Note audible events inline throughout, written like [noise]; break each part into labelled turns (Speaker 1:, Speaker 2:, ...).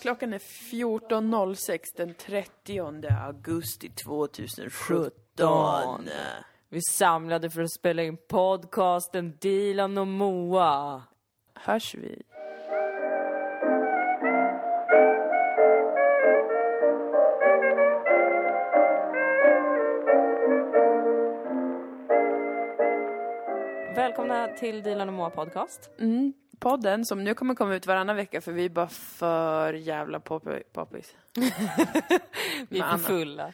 Speaker 1: Klockan är 14.06 den 30 augusti 2017.
Speaker 2: Vi samlade för att spela in podcasten Dilan och Moa.
Speaker 1: Hörs vi?
Speaker 2: Välkomna till Dilan och Moa podcast.
Speaker 1: Mm, podden som nu kommer komma ut varannan vecka för vi är bara för jävla poppis. [laughs] [laughs]
Speaker 2: Vi är för fulla.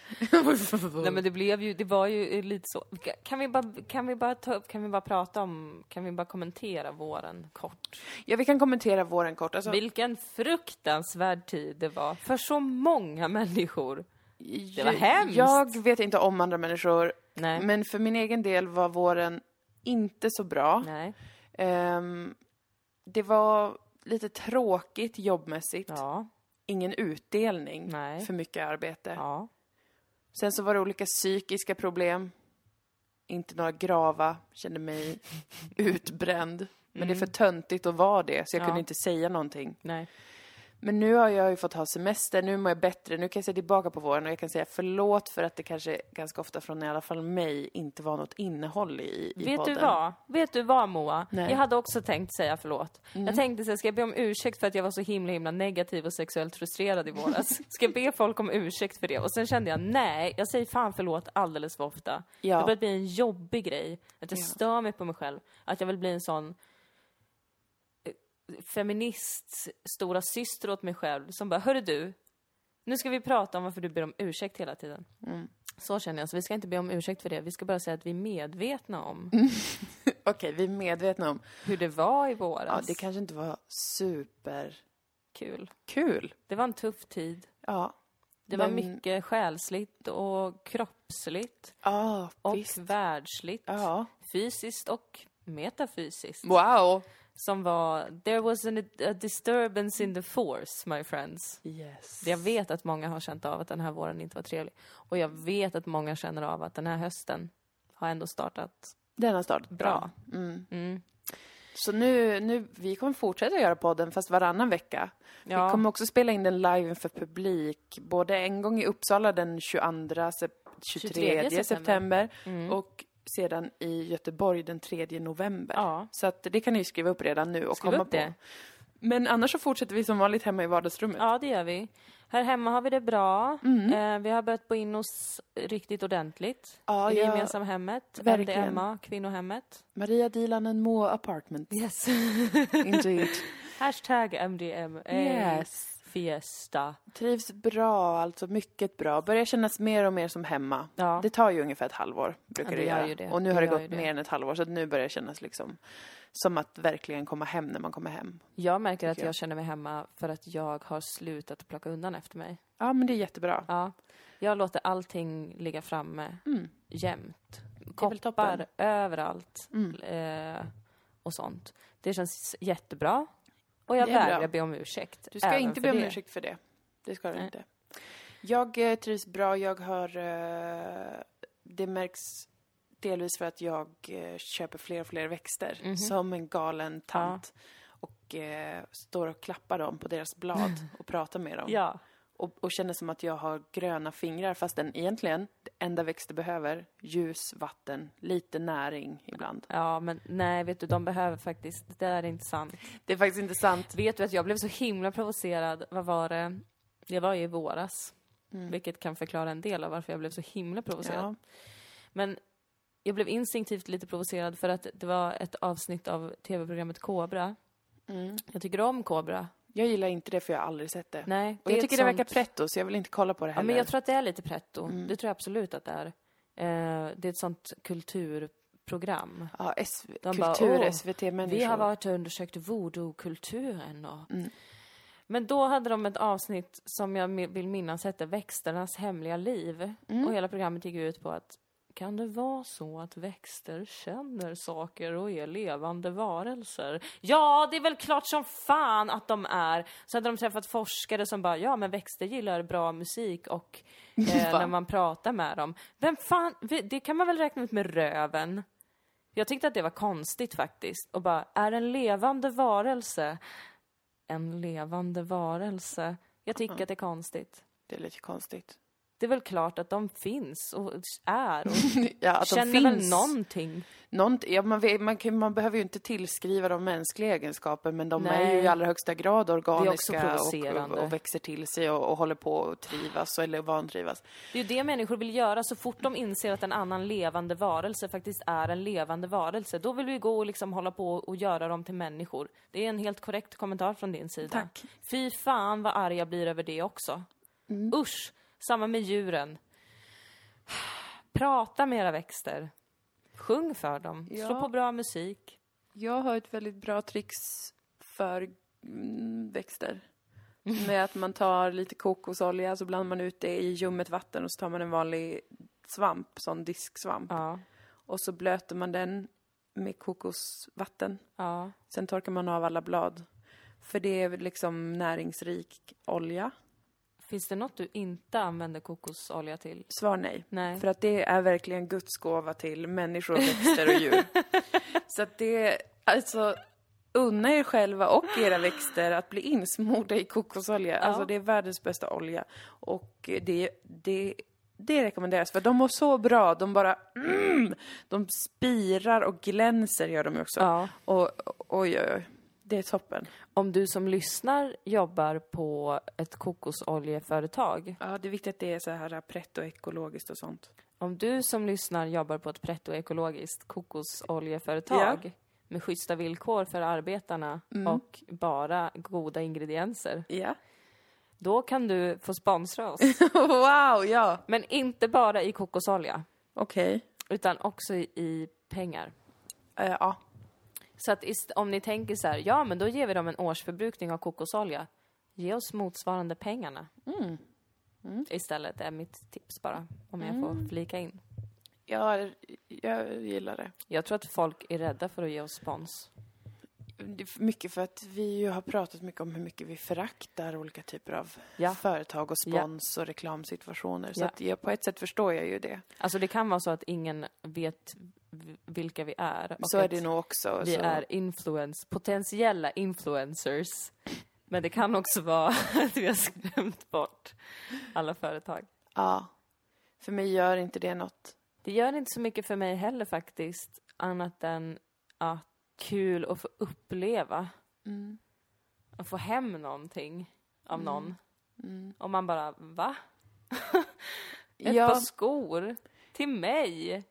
Speaker 2: Nej men det blev ju, det var ju lite så. Kan vi bara, kan vi bara ta upp, kan vi bara prata om, kan vi bara kommentera våren kort?
Speaker 1: Ja, vi kan kommentera våren kort. Alltså,
Speaker 2: Vilken fruktansvärd tid det var för så många människor.
Speaker 1: det
Speaker 2: var hemskt.
Speaker 1: Jag vet inte om andra människor,
Speaker 2: Nej.
Speaker 1: men för min egen del var våren inte så bra.
Speaker 2: Nej.
Speaker 1: Ehm, det var lite tråkigt jobbmässigt.
Speaker 2: Ja.
Speaker 1: Ingen utdelning
Speaker 2: Nej.
Speaker 1: för mycket arbete.
Speaker 2: Ja.
Speaker 1: Sen så var det olika psykiska problem. Inte några grava, kände mig [laughs] utbränd. Men det är för töntigt att vara det, så jag
Speaker 2: Mm. Ja.
Speaker 1: kunde inte säga någonting.
Speaker 2: Nej.
Speaker 1: Men nu har jag ju fått ha semester, nu mår jag bättre, nu kan jag se tillbaka på våren och jag kan säga förlåt för att det kanske ganska ofta från i alla fall mig inte var något innehåll i, i
Speaker 2: Vet
Speaker 1: podden.
Speaker 2: du vad? Vet du vad Moa?
Speaker 1: Nej. Mm.
Speaker 2: Jag hade också tänkt säga förlåt. Jag tänkte här, ska jag be om ursäkt för att jag var så himla himla negativ och sexuellt frustrerad i våras? [laughs] Ska jag be folk om ursäkt för det? Och sen kände jag, nej, jag säger fan förlåt alldeles för ofta.
Speaker 1: Ja.
Speaker 2: Det börjar bli en jobbig grej. Att jag
Speaker 1: Ja.
Speaker 2: stör mig på mig själv. Att jag vill bli en sån feminist, stora syster åt mig själv som bara, hörru du, nu ska vi prata om varför du ber om ursäkt hela tiden.
Speaker 1: Mm.
Speaker 2: Så känner jag, så vi ska inte be om ursäkt för det. Vi ska bara säga att vi är medvetna om [laughs]
Speaker 1: Okej, vi är medvetna om.
Speaker 2: hur det var i våras.
Speaker 1: Ja, det kanske inte var superkul.
Speaker 2: Kul. Det var en tuff tid.
Speaker 1: Ja.
Speaker 2: Det var
Speaker 1: Men-
Speaker 2: mycket själsligt och kroppsligt
Speaker 1: Ja,
Speaker 2: och
Speaker 1: visst.
Speaker 2: världsligt.
Speaker 1: Ja.
Speaker 2: Fysiskt och metafysiskt.
Speaker 1: Wow!
Speaker 2: Som var, there was an, a disturbance in the force, my friends.
Speaker 1: Yes.
Speaker 2: Jag vet att många har känt av att den här våren inte var trevlig. Och jag vet att många känner av att den här hösten har ändå startat
Speaker 1: Den har startat bra.
Speaker 2: bra.
Speaker 1: Mm.
Speaker 2: Mm.
Speaker 1: Så nu, nu, vi kommer fortsätta göra podden fast varannan vecka.
Speaker 2: Ja.
Speaker 1: Vi kommer också spela in den live inför publik, både en gång i Uppsala den 22, sep- 23,
Speaker 2: 23
Speaker 1: september,
Speaker 2: Mm.
Speaker 1: och sedan i Göteborg den 3 november.
Speaker 2: Ja.
Speaker 1: Så att det kan ni skriva upp redan nu och
Speaker 2: Skriv
Speaker 1: komma
Speaker 2: upp
Speaker 1: på.
Speaker 2: det.
Speaker 1: Men annars så fortsätter vi som vanligt hemma i vardagsrummet.
Speaker 2: Ja, det gör vi. Här hemma har vi det bra.
Speaker 1: Mm.
Speaker 2: Eh, vi har börjat bo in oss riktigt ordentligt.
Speaker 1: Ja,
Speaker 2: I det
Speaker 1: jag-
Speaker 2: gemensamma hemmet.
Speaker 1: verkligen.
Speaker 2: MDMA, kvinnohemmet.
Speaker 1: Maria Dilan and Moa Apartment.
Speaker 2: Yes.
Speaker 1: Indeed. [laughs]
Speaker 2: Hashtag MDMA.
Speaker 1: Yes.
Speaker 2: Fiesta.
Speaker 1: Trivs bra, alltså mycket bra. Börjar kännas mer och mer som hemma.
Speaker 2: Ja.
Speaker 1: Det tar ju ungefär ett halvår, brukar
Speaker 2: Ja,
Speaker 1: det,
Speaker 2: det gör
Speaker 1: göra.
Speaker 2: ju det.
Speaker 1: Och nu
Speaker 2: Det
Speaker 1: har det gått mer än ett halvår, så att nu börjar det kännas liksom som att verkligen komma hem när man kommer hem.
Speaker 2: Jag märker att
Speaker 1: jag.
Speaker 2: jag känner mig hemma för att jag har slutat plocka undan efter mig.
Speaker 1: Ja, men det är jättebra.
Speaker 2: Ja. Jag låter allting ligga framme
Speaker 1: Mm.
Speaker 2: jämt. Koppar överallt.
Speaker 1: Mm.
Speaker 2: Eh, och sånt. Det känns jättebra. Och jag vägrar be om ursäkt.
Speaker 1: Du ska inte be om
Speaker 2: det.
Speaker 1: ursäkt för det. Det ska du
Speaker 2: Nej.
Speaker 1: inte. Jag eh, trivs bra. Jag har... Eh, det märks delvis för att jag eh, köper fler och fler växter.
Speaker 2: Mhm.
Speaker 1: Som en galen tant. Och eh, står och klappar dem på deras blad [laughs] och pratar med dem.
Speaker 2: Ja.
Speaker 1: Och, och känner som att jag har gröna fingrar fastän egentligen det enda växter behöver ljus, vatten, lite näring ibland.
Speaker 2: Ja, men nej, vet du, de behöver faktiskt, det där är inte sant.
Speaker 1: Det är faktiskt inte sant.
Speaker 2: Vet du att jag blev så himla provocerad, vad var det? Det var ju i våras.
Speaker 1: Mm.
Speaker 2: Vilket kan förklara en del av varför jag blev så himla provocerad.
Speaker 1: Ja.
Speaker 2: Men jag blev instinktivt lite provocerad för att det var ett avsnitt av tv-programmet Kobra.
Speaker 1: Mm.
Speaker 2: Jag tycker om Kobra.
Speaker 1: Jag gillar inte det för jag har aldrig sett det.
Speaker 2: Nej,
Speaker 1: Och jag tycker det verkar pretto så jag vill inte kolla på det
Speaker 2: Ja,
Speaker 1: heller.
Speaker 2: men jag tror att det är lite pretto.
Speaker 1: Mm.
Speaker 2: Det tror jag absolut att det är. Eh, det är ett sånt kulturprogram.
Speaker 1: Ja, SV-
Speaker 2: De bara,
Speaker 1: kultur,
Speaker 2: "Åh,
Speaker 1: SVT-människor.
Speaker 2: Vi har varit och undersökt voodoo-kulturen och...
Speaker 1: Mm.
Speaker 2: Men då hade de ett avsnitt som jag vill minnas hette Växternas hemliga liv.
Speaker 1: Mm.
Speaker 2: Och hela programmet gick ut på att kan det vara så att växter känner saker och är levande varelser? Ja, det är väl klart som fan att de är. Så hade de träffat forskare som bara, ja men växter gillar bra musik och [laughs] eh, när man pratar med dem. Vem fan, det kan man väl räkna ut med röven? Jag tyckte att det var konstigt faktiskt. Och bara, är en levande varelse en levande varelse? Jag tycker att det är konstigt.
Speaker 1: Det är lite konstigt.
Speaker 2: Det är väl klart att de finns och är och [laughs]
Speaker 1: Ja, att de
Speaker 2: känner väl
Speaker 1: finns.
Speaker 2: någonting.
Speaker 1: Nånt, ja, man, vet, man, kan, man behöver ju inte tillskriva dem mänskliga egenskaper, men de är
Speaker 2: Nej.
Speaker 1: ju i allra högsta grad organiska och,
Speaker 2: provocerande.
Speaker 1: och växer till sig och, och håller på att trivas eller vantrivas.
Speaker 2: Det är ju det människor vill göra så fort de inser att en annan levande varelse faktiskt är en levande varelse. Då vill vi gå och liksom hålla på och göra dem till människor. Det är en helt korrekt kommentar från din sida.
Speaker 1: Tack.
Speaker 2: Fy fan vad arg jag blir över det också.
Speaker 1: Mm.
Speaker 2: Usch! Samma med djuren. [sighs] Prata med era växter. Sjung för dem. Slå
Speaker 1: Ja.
Speaker 2: på bra musik.
Speaker 1: Jag har ett väldigt bra trix för mm, växter. [laughs] Med att man tar lite kokosolja, så blandar man ut det i ljummet vatten och så tar man en vanlig svamp, sån disksvamp.
Speaker 2: Ja.
Speaker 1: Och så blöter man den med kokosvatten.
Speaker 2: Ja.
Speaker 1: Sen torkar man av alla blad. För det är liksom näringsrik olja.
Speaker 2: Finns det något du inte använder kokosolja till?
Speaker 1: Svar nej.
Speaker 2: Nej.
Speaker 1: För att det är verkligen Guds gåva till människor, växter och djur. [laughs] Så att det, alltså, unna er själva och era växter att bli insmorda i kokosolja. Alltså det är världens bästa olja. Och det, det, det rekommenderas, för de mår så bra. De bara, mm, de spirar och glänser gör de också.
Speaker 2: Ja.
Speaker 1: Och oj, oj, oj. Det är toppen.
Speaker 2: Om du som lyssnar jobbar på ett kokosoljeföretag.
Speaker 1: Ja, det är viktigt att det är så här pretto ekologiskt och sånt.
Speaker 2: Om du som lyssnar jobbar på ett pretto-ekologiskt kokosoljeföretag med schyssta villkor för arbetarna och bara goda ingredienser.
Speaker 1: Ja.
Speaker 2: Då kan du få sponsra oss. [laughs]
Speaker 1: wow, ja.
Speaker 2: Men inte bara i kokosolja,
Speaker 1: Okej.
Speaker 2: utan också i, pengar.
Speaker 1: Eh, ja.
Speaker 2: Så att om ni tänker så här, ja men då ger vi dem en årsförbrukning av kokosolja. Ge oss motsvarande pengarna. Istället är mitt tips bara, om jag får flika in.
Speaker 1: Ja, jag gillar det.
Speaker 2: Jag tror att folk är rädda för att ge oss spons.
Speaker 1: Mycket för att vi ju har pratat mycket om hur mycket vi föraktar olika typer av
Speaker 2: Ja.
Speaker 1: företag och spons och reklamsituationer. Så
Speaker 2: Ja.
Speaker 1: att jag, på ett sätt förstår jag ju det.
Speaker 2: Alltså det kan vara så att ingen vet vilka vi är. och
Speaker 1: så är det nog också.
Speaker 2: Vi
Speaker 1: så.
Speaker 2: är influence, potentiella influencers. Men det kan också vara [laughs] att vi har skrämt bort alla företag.
Speaker 1: Ja. För mig gör inte det något.
Speaker 2: Det gör inte så mycket för mig heller faktiskt, annat än att kul att få uppleva.
Speaker 1: Mm.
Speaker 2: Att få hem någonting av någon.
Speaker 1: Mm.
Speaker 2: Och man bara, va? [laughs] Ett
Speaker 1: Ja.
Speaker 2: par skor? Till mig?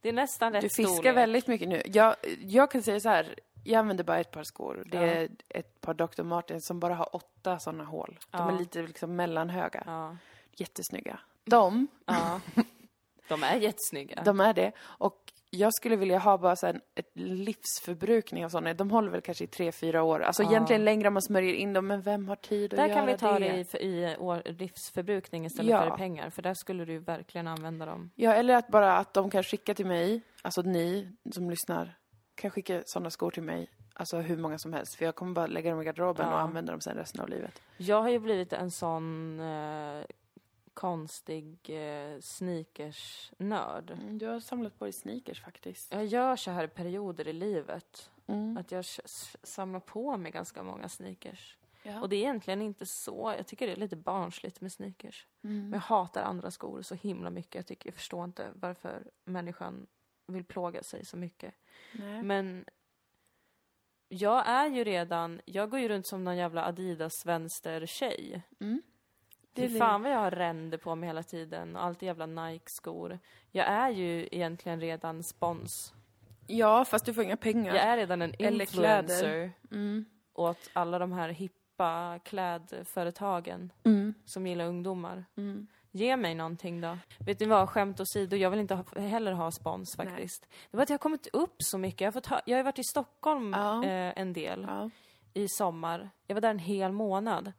Speaker 2: Det är nästan rätt
Speaker 1: Du fiskar
Speaker 2: storlek.
Speaker 1: väldigt mycket nu. Jag, jag kan säga så här. Jag använder bara ett par skor. Det
Speaker 2: Ja.
Speaker 1: är ett par Dr. Martens som bara har åtta sådana hål. De
Speaker 2: Ja.
Speaker 1: är lite liksom mellanhöga.
Speaker 2: Ja,
Speaker 1: Jättesnygga. De,
Speaker 2: ja. [laughs] De är jättesnygga.
Speaker 1: de är det. Och jag skulle vilja ha bara så här ett livsförbrukning av sådana. De håller väl kanske i tre, fyra år. Alltså
Speaker 2: Ja.
Speaker 1: egentligen längre om man smörjer in dem, men vem har tid att
Speaker 2: Där
Speaker 1: göra
Speaker 2: kan vi ta
Speaker 1: det?
Speaker 2: det i, i år, livsförbrukning istället
Speaker 1: Ja.
Speaker 2: för pengar, för där skulle du verkligen använda dem.
Speaker 1: Ja, eller att bara att de kan skicka till mig, alltså ni som lyssnar, kan skicka sådana skor till mig. Alltså hur många som helst, för jag kommer bara lägga dem i garderoben
Speaker 2: Ja.
Speaker 1: och använda dem sen resten av livet.
Speaker 2: Jag har ju blivit en sån eh, konstig eh, sneakers-nörd.
Speaker 1: Mm, Du har samlat på dig sneakers faktiskt.
Speaker 2: Jag gör så här i perioder i livet,
Speaker 1: Mm.
Speaker 2: att jag samlar på mig ganska många sneakers.
Speaker 1: Ja.
Speaker 2: Och det är egentligen inte så, jag tycker det är lite barnsligt med sneakers.
Speaker 1: Mm.
Speaker 2: Men jag hatar andra skor så himla mycket. Jag, tycker, jag förstår inte varför människan vill plåga sig så mycket.
Speaker 1: Nej.
Speaker 2: Men jag är ju redan, jag går ju runt som någon jävla Adidas vänster-tjej.
Speaker 1: Mm. Det
Speaker 2: Fy fan vad jag har ränder på mig hela tiden och alltid jävla Nike-skor. Jag är ju egentligen redan spons.
Speaker 1: Ja, fast du får inga pengar.
Speaker 2: Jag är redan en influencer.
Speaker 1: Mm.
Speaker 2: åt alla de här hippa klädföretagen
Speaker 1: Mm.
Speaker 2: som gillar ungdomar.
Speaker 1: Mm.
Speaker 2: Ge mig någonting då. Vet ni vad, skämt åsido, jag vill inte ha, heller ha spons
Speaker 1: Nej.
Speaker 2: faktiskt. Det var att jag har kommit upp så mycket. Jag har, fått ha, jag har varit i Stockholm
Speaker 1: Ja.
Speaker 2: eh, en del
Speaker 1: Ja.
Speaker 2: i sommar. Jag var där en hel månad.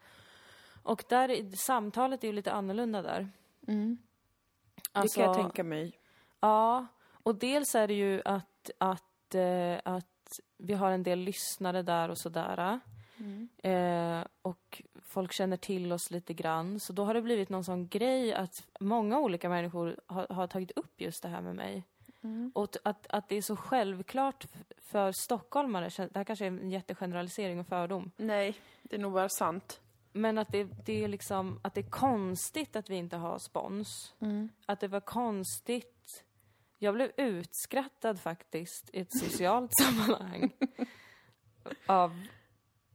Speaker 2: Och där, är- samtalet är ju lite annorlunda där.
Speaker 1: Mm.
Speaker 2: Alltså,
Speaker 1: det kan jag tänka mig.
Speaker 2: Ja, och dels är det ju att, att, eh, att vi har en del lyssnare där och sådär.
Speaker 1: Mm.
Speaker 2: Eh, och folk känner till oss lite grann. Så då har det blivit någon sån grej att många olika människor har, har tagit upp just det här med mig.
Speaker 1: Mm.
Speaker 2: Och att, att det är så självklart för stockholmare, det här kanske är en jättegeneralisering och fördom,
Speaker 1: Nej, det är nog bara sant.
Speaker 2: Men att det, det är liksom, att det är konstigt att vi inte har spons. Att det var konstigt. Jag blev utskrattad faktiskt i ett socialt [laughs] sammanhang. av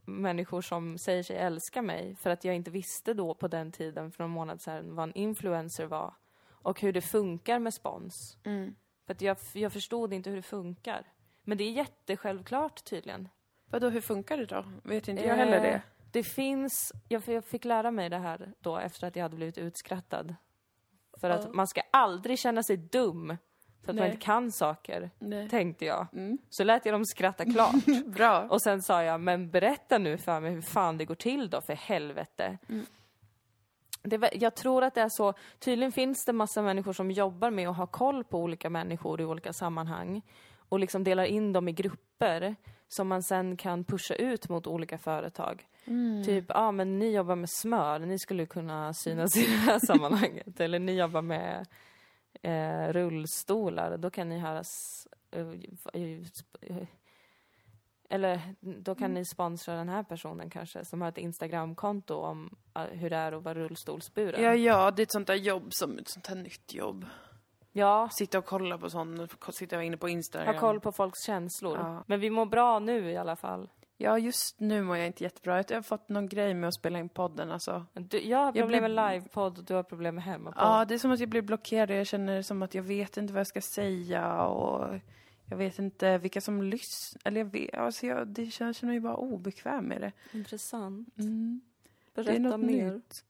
Speaker 2: människor som säger sig älska mig för att jag inte visste då på den tiden för en månad sedan vad en influencer var och hur det funkar med spons. För att jag, jag förstod inte hur det funkar. Men det är jättesjälvklart tydligen.
Speaker 1: Vadå, hur funkar det då? Vet inte jag heller
Speaker 2: Eh,
Speaker 1: det.
Speaker 2: Det finns, jag, fick lära mig det här då efter att jag hade blivit utskrattad. För att man ska aldrig känna sig dum för att man
Speaker 1: Nej.
Speaker 2: inte kan saker,
Speaker 1: Nej.
Speaker 2: tänkte jag.
Speaker 1: Mm.
Speaker 2: Så lät jag dem skratta klart. [laughs]
Speaker 1: Bra.
Speaker 2: Och sen sa jag, men berätta nu för mig hur fan det går till då, för helvete. Det, var- jag tror att det är så, tydligen finns det massa människor som jobbar med att ha koll på olika människor i olika sammanhang och liksom delar in dem i grupper som man sen kan pusha ut mot olika företag. Typ, ja ah, men ni jobbar med smör, ni skulle kunna synas i det här [laughs] sammanhanget. Eller ni jobbar med eh, rullstolar, då kan ni höras... eh, eller då kan ni sponsra den här personen kanske, som har ett Instagramkonto om eh, hur det är att vara rullstolsburen.
Speaker 1: Ja, ja, det är ett sånt där jobb som ett sånt här nytt jobb.
Speaker 2: ja
Speaker 1: Sitta och kolla på sånt, sitta inne på Instagram.
Speaker 2: ha koll på folks känslor.
Speaker 1: Ja.
Speaker 2: Men vi mår bra nu i alla fall.
Speaker 1: Ja, just nu mår jag inte jättebra. Jag har fått någon grej med att spela in podden alltså.
Speaker 2: Du, jag har problem
Speaker 1: blir-
Speaker 2: med livepodd och du har problem med hemmapodd.
Speaker 1: Ja, det är som att jag blir blockerad och jag känner som att jag vet inte vad jag ska säga och jag vet inte vilka som lyssnar. Eller jag vet, alltså jag, det känns, jag känner mig bara obekväm med det.
Speaker 2: Intressant.
Speaker 1: Mm.
Speaker 2: Berätta
Speaker 1: det är något
Speaker 2: mer.
Speaker 1: nytt.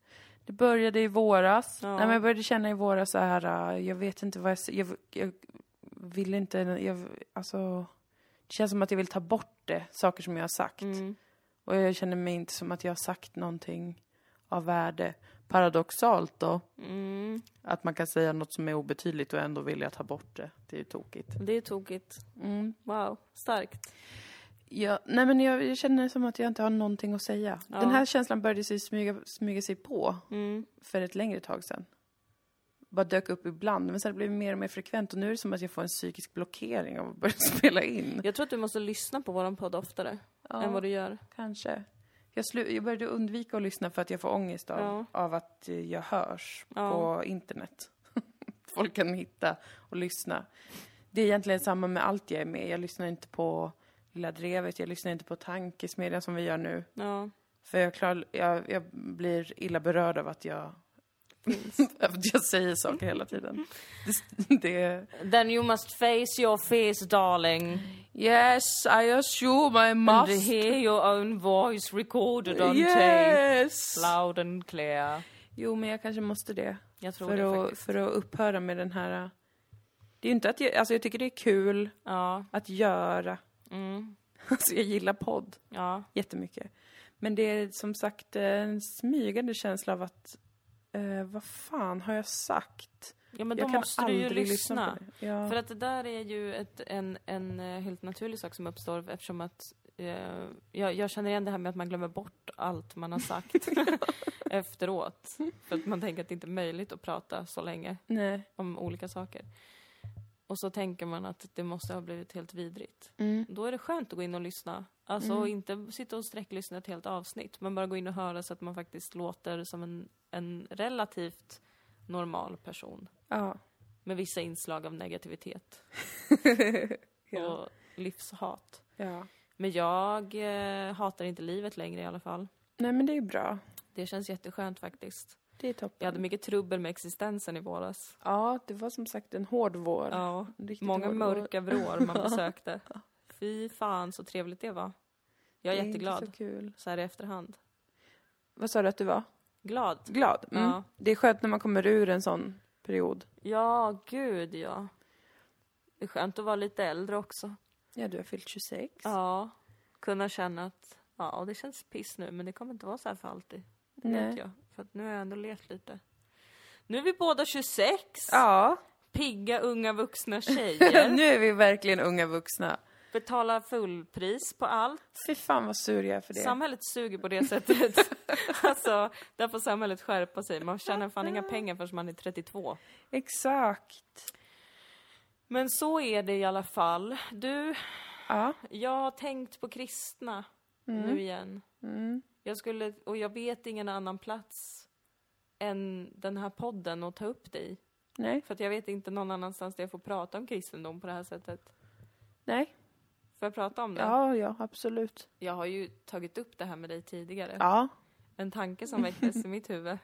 Speaker 1: Det började i våras.
Speaker 2: Ja.
Speaker 1: Nej, men jag började känna i våras så här, äh, jag vet inte vad jag, jag, jag vill inte, jag, alltså, det känns som att jag vill ta bort det, saker som jag har sagt.
Speaker 2: Mm.
Speaker 1: Och jag känner mig inte som att jag har sagt någonting av värde. Paradoxalt då,
Speaker 2: Mm.
Speaker 1: att man kan säga något som är obetydligt och ändå vilja ta bort det. Det är ju tokigt.
Speaker 2: Det är tokigt.
Speaker 1: Mm.
Speaker 2: Wow, starkt.
Speaker 1: Ja, nej men jag, jag känner som att jag inte har någonting att säga.
Speaker 2: Ja.
Speaker 1: Den här känslan började sig smyga, smyga sig på
Speaker 2: Mm.
Speaker 1: för ett längre tag sedan. Bara dök upp ibland, men sen blev det mer och mer frekvent och nu är det som att jag får en psykisk blockering av att börja [laughs] spela in.
Speaker 2: Jag tror att du måste lyssna på våran podd oftare än vad du gör.
Speaker 1: kanske. Jag, slu- jag började undvika att lyssna för att jag får ångest av,
Speaker 2: Ja.
Speaker 1: av att eh, jag hörs
Speaker 2: Ja.
Speaker 1: på internet. [laughs] Folk kan hitta och lyssna. Det är egentligen samma med allt jag är med. Jag lyssnar inte på Lilla Drevet, jag lyssnar inte på Tankesmedjan som vi gör nu.
Speaker 2: Ja.
Speaker 1: För jag, klar, jag, jag blir illa berörd av att jag, att [laughs] jag säger saker hela tiden. [laughs] Det, det,
Speaker 2: Then you must face your fears darling.
Speaker 1: yes, I assume I
Speaker 2: And
Speaker 1: must.
Speaker 2: hear your own voice recorded on tape.
Speaker 1: Yes!
Speaker 2: Loud and clear.
Speaker 1: Jo, men jag kanske måste det.
Speaker 2: Jag tror
Speaker 1: För
Speaker 2: det
Speaker 1: att,
Speaker 2: faktiskt.
Speaker 1: för att upphöra med den här... Det är ju inte att jag, alltså jag tycker det är kul
Speaker 2: Ja.
Speaker 1: att göra.
Speaker 2: Mm. [laughs]
Speaker 1: Alltså jag gillar podd
Speaker 2: Ja.
Speaker 1: jättemycket. Men det är som sagt en smygande känsla av att, eh, vad fan har jag sagt?
Speaker 2: Ja men då
Speaker 1: jag kan
Speaker 2: måste du ju lyssna.
Speaker 1: det. Ja.
Speaker 2: För att det där är ju ett, en, en eh, helt naturlig sak som uppstår eftersom att eh, jag, jag känner igen det här med att man glömmer bort allt man har sagt [laughs] [laughs] efteråt. För att man tänker att det inte är möjligt att prata så länge
Speaker 1: Nej.
Speaker 2: om olika saker. Och så tänker man att det måste ha blivit helt vidrigt.
Speaker 1: Mm.
Speaker 2: Då är det skönt att gå in och lyssna. Alltså
Speaker 1: Mm.
Speaker 2: inte sitta och sträcklyssna ett helt avsnitt, men bara gå in och höra så att man faktiskt låter som en, en relativt normal person.
Speaker 1: Ja.
Speaker 2: Med vissa inslag av negativitet [laughs]
Speaker 1: ja.
Speaker 2: och livshat.
Speaker 1: ja.
Speaker 2: Men jag eh, hatar inte livet längre i alla fall.
Speaker 1: Nej men det är bra.
Speaker 2: Det känns jätteskönt faktiskt.
Speaker 1: Det är toppen.
Speaker 2: Jag hade mycket trubbel med existensen i våras.
Speaker 1: Ja, det var som sagt en hård vår.
Speaker 2: Ja,
Speaker 1: riktigt
Speaker 2: många
Speaker 1: hård
Speaker 2: mörka vrår man [laughs] besökte. Fy fan så trevligt det var. Jag är
Speaker 1: Det inte
Speaker 2: jätteglad,
Speaker 1: så kul.
Speaker 2: så här i efterhand.
Speaker 1: Vad sa du att du var?
Speaker 2: Glad.
Speaker 1: Glad? Mm.
Speaker 2: Ja.
Speaker 1: Det är skönt när man kommer ur en sån period.
Speaker 2: Ja, gud ja. Det är skönt att vara lite äldre också.
Speaker 1: Ja, du har fyllt 26.
Speaker 2: Ja, kunna känna att ja, det känns piss nu, men det kommer inte vara så här för alltid. Det
Speaker 1: Nej.
Speaker 2: vet jag. För att nu har jag ändå levt lite. Nu är vi båda 26!
Speaker 1: Ja.
Speaker 2: Pigga, unga, vuxna [laughs] tjejer.
Speaker 1: nu är vi verkligen unga vuxna.
Speaker 2: Betalar fullpris på allt.
Speaker 1: Fy fan vad sur jag är för det.
Speaker 2: Samhället suger på det [laughs] sättet. alltså, där får samhället skärpa sig. Man tjänar fan inga pengar förrän man är 32.
Speaker 1: Exakt.
Speaker 2: Men så är det i alla fall. Du,
Speaker 1: Ja.
Speaker 2: jag har tänkt på kristna nu igen.
Speaker 1: Mm.
Speaker 2: Jag skulle, och jag vet ingen annan plats än den här podden att ta upp dig.
Speaker 1: Nej,
Speaker 2: För att jag vet inte någon annanstans där jag får prata om kristendom på det här sättet.
Speaker 1: nej.
Speaker 2: Får jag prata om det?
Speaker 1: Ja, ja, absolut.
Speaker 2: Jag har ju tagit upp det här med dig tidigare.
Speaker 1: Ja.
Speaker 2: En tanke som väcktes i [laughs] mitt huvud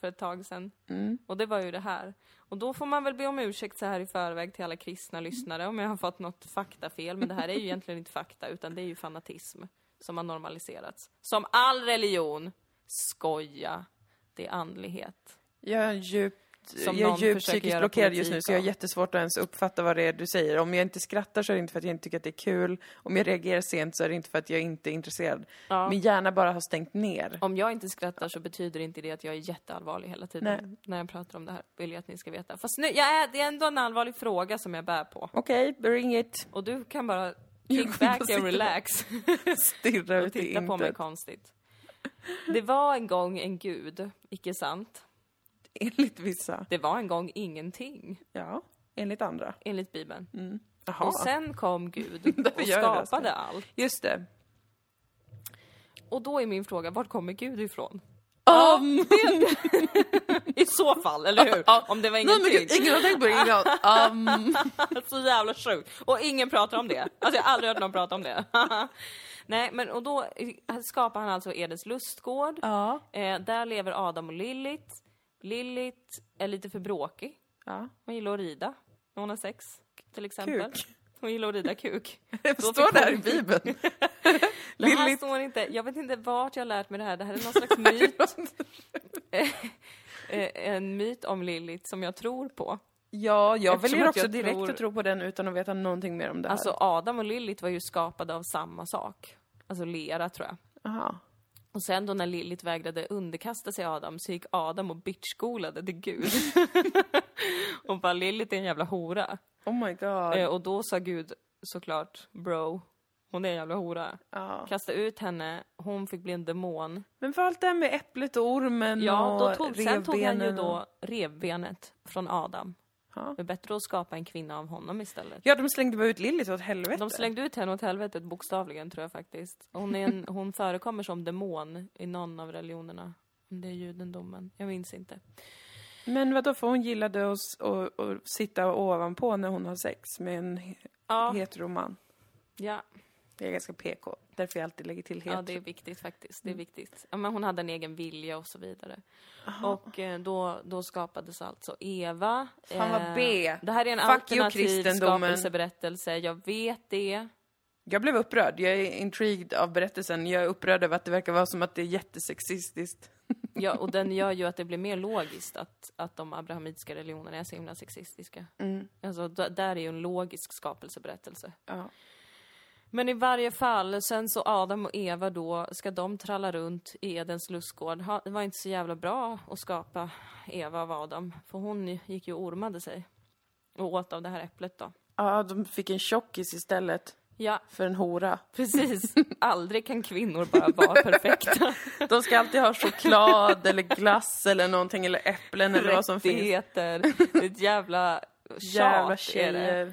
Speaker 2: för ett tag sedan.
Speaker 1: Mm.
Speaker 2: Och det var ju det här. Och då får man väl be om ursäkt så här i förväg till alla kristna lyssnare om jag har fått något faktafel. Men det här är ju egentligen inte fakta utan det är ju fanatism som har normaliserats. Som all religion. Skoja. Det är andlighet.
Speaker 1: Jag är djupt,
Speaker 2: Som
Speaker 1: jag är djupt psykiskt blockerad just nu så jag har jättesvårt att ens uppfatta vad det är du säger. Om jag inte skrattar så är det inte för att jag inte tycker att det är kul. Om jag reagerar sent så är det inte för att jag inte är intresserad.
Speaker 2: Ja.
Speaker 1: Min hjärna bara har stängt ner.
Speaker 2: Om jag inte skrattar så betyder inte det att jag är jätteallvarlig hela tiden när jag pratar om det här. Vill jag att ni ska veta. Fast nu, jag är, det är ändå en allvarlig fråga som jag bär på.
Speaker 1: Okej, bring it.
Speaker 2: Och du kan bara [laughs] kick back and relax. [laughs]
Speaker 1: Stirra [laughs]
Speaker 2: och
Speaker 1: ut i
Speaker 2: titta på mig
Speaker 1: intet.
Speaker 2: konstigt. Det var en gång en gud, icke sant? [laughs]
Speaker 1: Enligt vissa.
Speaker 2: Det var en gång ingenting,
Speaker 1: Ja, enligt andra.
Speaker 2: enligt Bibeln.
Speaker 1: Jaha.
Speaker 2: Och sen kom Gud [laughs] och
Speaker 1: jag det,
Speaker 2: skapade allt.
Speaker 1: Just det.
Speaker 2: Och då är min fråga, vart kommer Gud ifrån?
Speaker 1: Um, [laughs]
Speaker 2: I så fall, eller hur? Om det var
Speaker 1: nej, men
Speaker 2: ingenting.
Speaker 1: gud, ingen har tänkt på det innan. Um,
Speaker 2: Så jävla sjukt. Och ingen pratar om det. Alltså jag har aldrig hört någon prata om det. Nej, men och då skapar han alltså Edens lustgård.
Speaker 1: ja.
Speaker 2: Eh, där lever Adam och Lilith. Lilith är lite för bråkig.
Speaker 1: ja.
Speaker 2: Hon gillar att rida när hon har sex, till exempel.
Speaker 1: Kuk.
Speaker 2: Hon gillar att rida kuk. [laughs]
Speaker 1: Det står där i Bibeln. [laughs]
Speaker 2: Det här
Speaker 1: Lilith.
Speaker 2: står inte, jag vet inte vart jag har lärt mig det här. Det här är någon slags [laughs] myt. Eh, en myt om Lilith som jag tror på.
Speaker 1: Ja, jag
Speaker 2: Eftersom
Speaker 1: väljer också
Speaker 2: jag
Speaker 1: direkt
Speaker 2: tror-
Speaker 1: att tro på den utan att veta någonting mer om det här.
Speaker 2: Alltså Adam och Lilith var ju skapade av samma sak. Alltså lera tror jag.
Speaker 1: Aha.
Speaker 2: Och sen då när Lilith vägrade underkasta sig Adam så gick Adam och bitchskolade till Gud. [laughs] och bara Lilith är en jävla hora.
Speaker 1: Oh my god.
Speaker 2: Eh, och då sa Gud såklart, bro, hon är en jävla hora.
Speaker 1: Ja.
Speaker 2: Kasta ut henne, hon fick bli en demon.
Speaker 1: Men för allt det här med äpplet och ormen
Speaker 2: Ja,
Speaker 1: och
Speaker 2: då tog, sen tog han ju då revbenet från Adam.
Speaker 1: Ja.
Speaker 2: Det är bättre att skapa en kvinna av honom istället.
Speaker 1: ja, de slängde bara ut Lilith åt helvete.
Speaker 2: De slängde ut henne åt helvetet bokstavligen tror jag faktiskt. Hon, är en, [laughs] hon förekommer som demon i någon av religionerna. Om det är judendomen. Jag minns inte.
Speaker 1: Men vadå, för hon gillade att, att, att sitta ovanpå när hon har sex med en
Speaker 2: Ja,
Speaker 1: heteroman.
Speaker 2: ja,
Speaker 1: Det är ganska PK. Därför jag alltid lägger till hetero.
Speaker 2: ja det är viktigt faktiskt. Det är viktigt. Ja, men hon hade en egen vilja och så vidare. Och eh, då, då skapades alltså Eva. Eh,
Speaker 1: Fan, vad B.
Speaker 2: Det här är en
Speaker 1: Fuck
Speaker 2: alternativ skapelseberättelse. Jag vet det.
Speaker 1: Jag blev upprörd. Jag är intrigued av berättelsen. Jag är upprörd över att det verkar vara som att det är jättesexistiskt.
Speaker 2: Ja, och den gör ju [laughs] att det blir mer logiskt att, att de abrahamitiska religionerna är så himla sexistiska.
Speaker 1: Mm.
Speaker 2: Alltså, där är ju en logisk skapelseberättelse.
Speaker 1: Ja.
Speaker 2: Men i varje fall, sen så Adam och Eva då, ska de tralla runt i Edens lustgård. Ha, det var inte så jävla bra att skapa Eva av Adam, för hon gick ju och ormade sig. Och åt av det här äpplet då.
Speaker 1: ja, de fick en tjockis istället
Speaker 2: Ja,
Speaker 1: för en hora.
Speaker 2: precis. [laughs] Aldrig kan kvinnor bara vara perfekta. [laughs]
Speaker 1: De ska alltid ha choklad eller glass eller någonting eller äpplen eller vad som finns.
Speaker 2: Rättigheter. [laughs] Ett jävla
Speaker 1: Jävla
Speaker 2: tjat är det.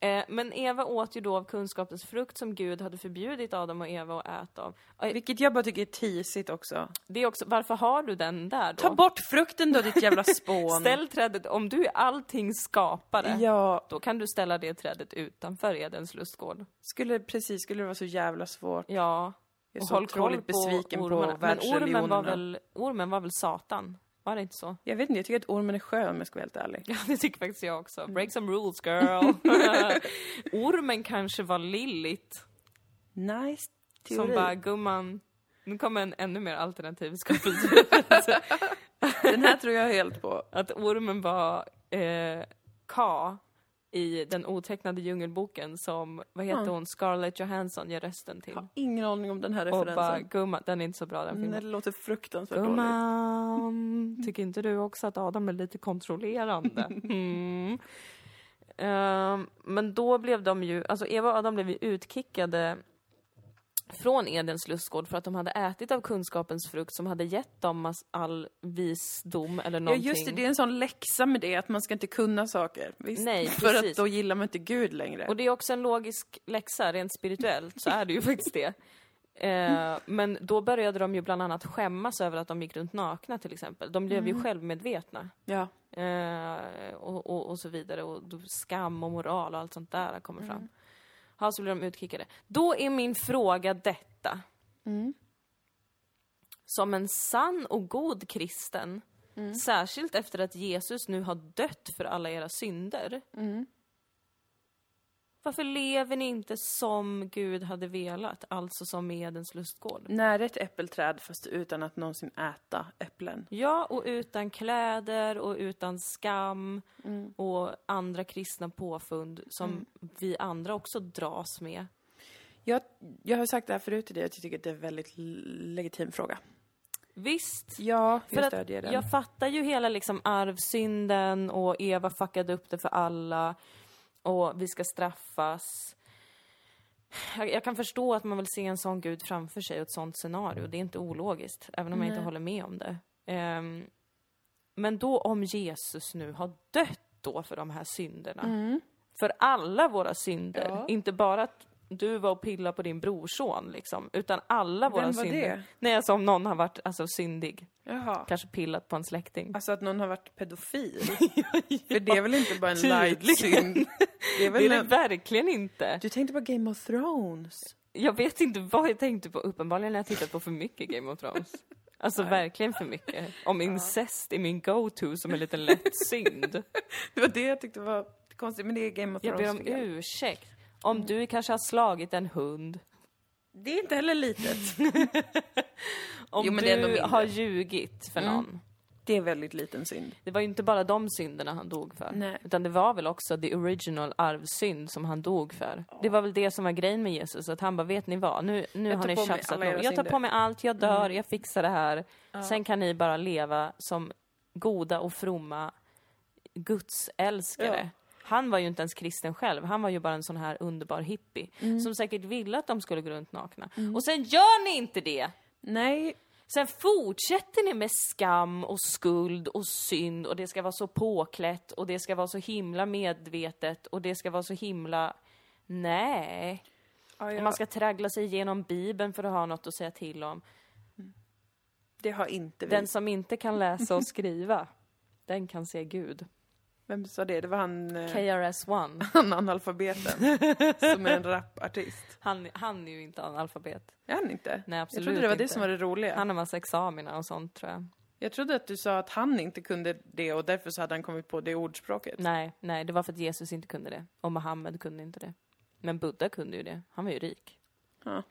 Speaker 2: Eh, men Eva åt ju då av kunskapens frukt som Gud hade förbjudit Adam och Eva att äta av. Eh,
Speaker 1: Vilket jag bara tycker är tisigt också.
Speaker 2: Det är också, varför har du den där då?
Speaker 1: Ta bort frukten då ditt jävla spån. [laughs]
Speaker 2: Ställ trädet, om du är allting skapare,
Speaker 1: Ja,
Speaker 2: då kan du ställa det trädet utanför Edens lustgård.
Speaker 1: skulle precis, skulle det vara så jävla svårt.
Speaker 2: Ja.
Speaker 1: Jag är
Speaker 2: och
Speaker 1: så
Speaker 2: håll koll
Speaker 1: otroligt besviken på
Speaker 2: ormarna. Men ormen var, väl, ormen var väl Satan? Var det inte så?
Speaker 1: Jag vet inte, jag tycker att ormen är skön om jag ska vara helt ärlig. [laughs]
Speaker 2: Ja, det tycker faktiskt jag också.
Speaker 1: Mm.
Speaker 2: Break some rules girl. [laughs] [laughs] ormen kanske var Lilith.
Speaker 1: Nice teori.
Speaker 2: Som bara, gumman, nu kommer en ännu mer alternativ skapelse.
Speaker 1: Den här tror jag helt på.
Speaker 2: att ormen var eh, Ka i den otecknade djungelboken som, vad heter
Speaker 1: Mm.
Speaker 2: hon, Scarlett Johansson gör rösten till.
Speaker 1: Jag har ingen aning om den här
Speaker 2: Och bara,
Speaker 1: referensen.
Speaker 2: gumman, den är inte så bra den
Speaker 1: Nej,
Speaker 2: filmen.
Speaker 1: det låter fruktansvärt dåligt.
Speaker 2: Gumman, [laughs] tycker inte du också att Adam är lite kontrollerande? [laughs] Mm. Ehm, men då blev de ju, alltså Eva och Adam blev ju utkickade från Edens lustgård för att de hade ätit av kunskapens frukt som hade gett dem all visdom eller
Speaker 1: Ja
Speaker 2: någonting.
Speaker 1: just det, det är en sån läxa med det att man ska inte kunna saker. Visst?
Speaker 2: Nej, [laughs]
Speaker 1: För
Speaker 2: precis.
Speaker 1: att då gillar man inte Gud längre.
Speaker 2: Och det är också en logisk läxa, rent spirituellt så är det ju [laughs] faktiskt det. Eh, men då började de ju bland annat skämmas över att de gick runt nakna till exempel. De blev ju självmedvetna.
Speaker 1: Ja.
Speaker 2: Eh, och, och, och så vidare. Och skam och moral och allt sånt där kommer fram. Ja, så blir de utkickade. Då är min fråga detta. Som en sann och god kristen, särskilt efter att Jesus nu har dött för alla era synder. Varför lever ni inte som Gud hade velat, alltså som Edens lustgård?
Speaker 1: Nära ett äppelträd fast utan att någonsin äta äpplen.
Speaker 2: Ja, och utan kläder och utan skam och andra kristna påfund som vi andra också dras med.
Speaker 1: Jag, jag har sagt det här förut till dig att jag tycker att det är en väldigt legitim fråga.
Speaker 2: Visst,
Speaker 1: Ja,
Speaker 2: för
Speaker 1: jag stödjer den.
Speaker 2: jag fattar ju hela liksom arvsynden och Eva fuckade upp det för alla och vi ska straffas. Jag, jag kan förstå att man vill se en sån gud framför sig och ett sånt scenario. Det är inte ologiskt, även om jag inte
Speaker 1: Nej.
Speaker 2: håller med om det. Ehm, men då om Jesus nu har dött då för de här synderna. För alla våra synder.
Speaker 1: Mm. Ja.
Speaker 2: Inte bara att du var och pillade på din brorson liksom, utan alla våra
Speaker 1: Vem var
Speaker 2: synder.
Speaker 1: det?
Speaker 2: Nej, alltså om någon har varit alltså, syndig.
Speaker 1: Jaha.
Speaker 2: Kanske pillat på en släkting.
Speaker 1: Alltså att någon har varit pedofil? [laughs] För det är väl inte bara en
Speaker 2: tydligen.
Speaker 1: light-synd? [laughs] Det är väl
Speaker 2: Det är det
Speaker 1: en...
Speaker 2: verkligen inte.
Speaker 1: Du tänkte på Game of Thrones?
Speaker 2: Jag vet inte vad jag tänkte på. Uppenbarligen har jag tittat på för mycket Game of Thrones. Alltså verkligen för mycket. Om incest är min go-to som en liten lätt synd. [laughs]
Speaker 1: Det var det jag tyckte var konstigt, men det är Game of
Speaker 2: Jag ber
Speaker 1: Thrones
Speaker 2: om ursäkt. Om du kanske har slagit en hund.
Speaker 1: Det är inte heller litet. [laughs]
Speaker 2: Om
Speaker 1: Jo,
Speaker 2: du har ljugit för någon.
Speaker 1: Det är väldigt liten synd.
Speaker 2: Det var ju inte bara de synderna han dog för.
Speaker 1: Nej.
Speaker 2: Utan det var väl också the original arvsynd som han dog för. Det var väl det som var grejen med Jesus, att han bara, vet ni vad, nu, nu har ni tjafsat nog. Jag tar
Speaker 1: synder."
Speaker 2: på mig allt, jag dör, jag fixar det här. Sen kan ni bara leva som goda och fromma gudsälskare. Han var ju inte ens kristen själv, han var ju bara en sån här underbar hippie. Som säkert ville att de skulle gå runt nakna. Och sen gör ni inte det!
Speaker 1: Nej,
Speaker 2: Sen fortsätter ni med skam och skuld och synd och det ska vara så påklätt och det ska vara så himla medvetet och det ska vara så himla... Nej.
Speaker 1: ja,
Speaker 2: Och
Speaker 1: jag,
Speaker 2: man ska traggla sig igenom Bibeln för att ha något att säga till om.
Speaker 1: det har inte vi.
Speaker 2: Den som inte kan läsa och skriva, den kan se Gud.
Speaker 1: Vem sa det? Det var han, eh,
Speaker 2: KRS-One. [laughs]
Speaker 1: han analfabeten, som är en [laughs] rapartist.
Speaker 2: Han, han är ju inte analfabet.
Speaker 1: Är han inte?
Speaker 2: Nej,
Speaker 1: Jag
Speaker 2: absolut
Speaker 1: trodde det var det
Speaker 2: inte.
Speaker 1: som var det roliga.
Speaker 2: Han har massa examina och sånt tror jag.
Speaker 1: Jag trodde att du sa att han inte kunde det och därför så hade han kommit på det ordspråket.
Speaker 2: Nej, nej, det var för att Jesus inte kunde det. Och Mohammed kunde inte det. Men Buddha kunde ju det. Han var ju rik.
Speaker 1: Ja.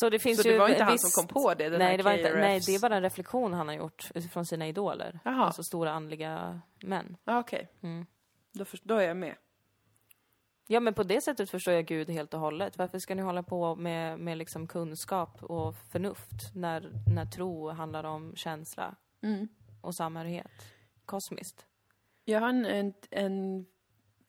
Speaker 2: Så det finns
Speaker 1: Så
Speaker 2: ju
Speaker 1: det var inte han
Speaker 2: visst-
Speaker 1: som kom på det,
Speaker 2: nej, det var inte, nej,
Speaker 1: KRFs?
Speaker 2: det är bara en reflektion han har gjort från sina idoler.
Speaker 1: Jaha.
Speaker 2: Alltså stora andliga män.
Speaker 1: Ja, okej.
Speaker 2: Mm.
Speaker 1: Då, då är jag med.
Speaker 2: Ja, men på det sättet förstår jag Gud helt och hållet. Varför ska ni hålla på med, med liksom kunskap och förnuft när, när tro handlar om känsla
Speaker 1: Mm.
Speaker 2: och samhörighet? Kosmiskt.
Speaker 1: Jag har en, en, en,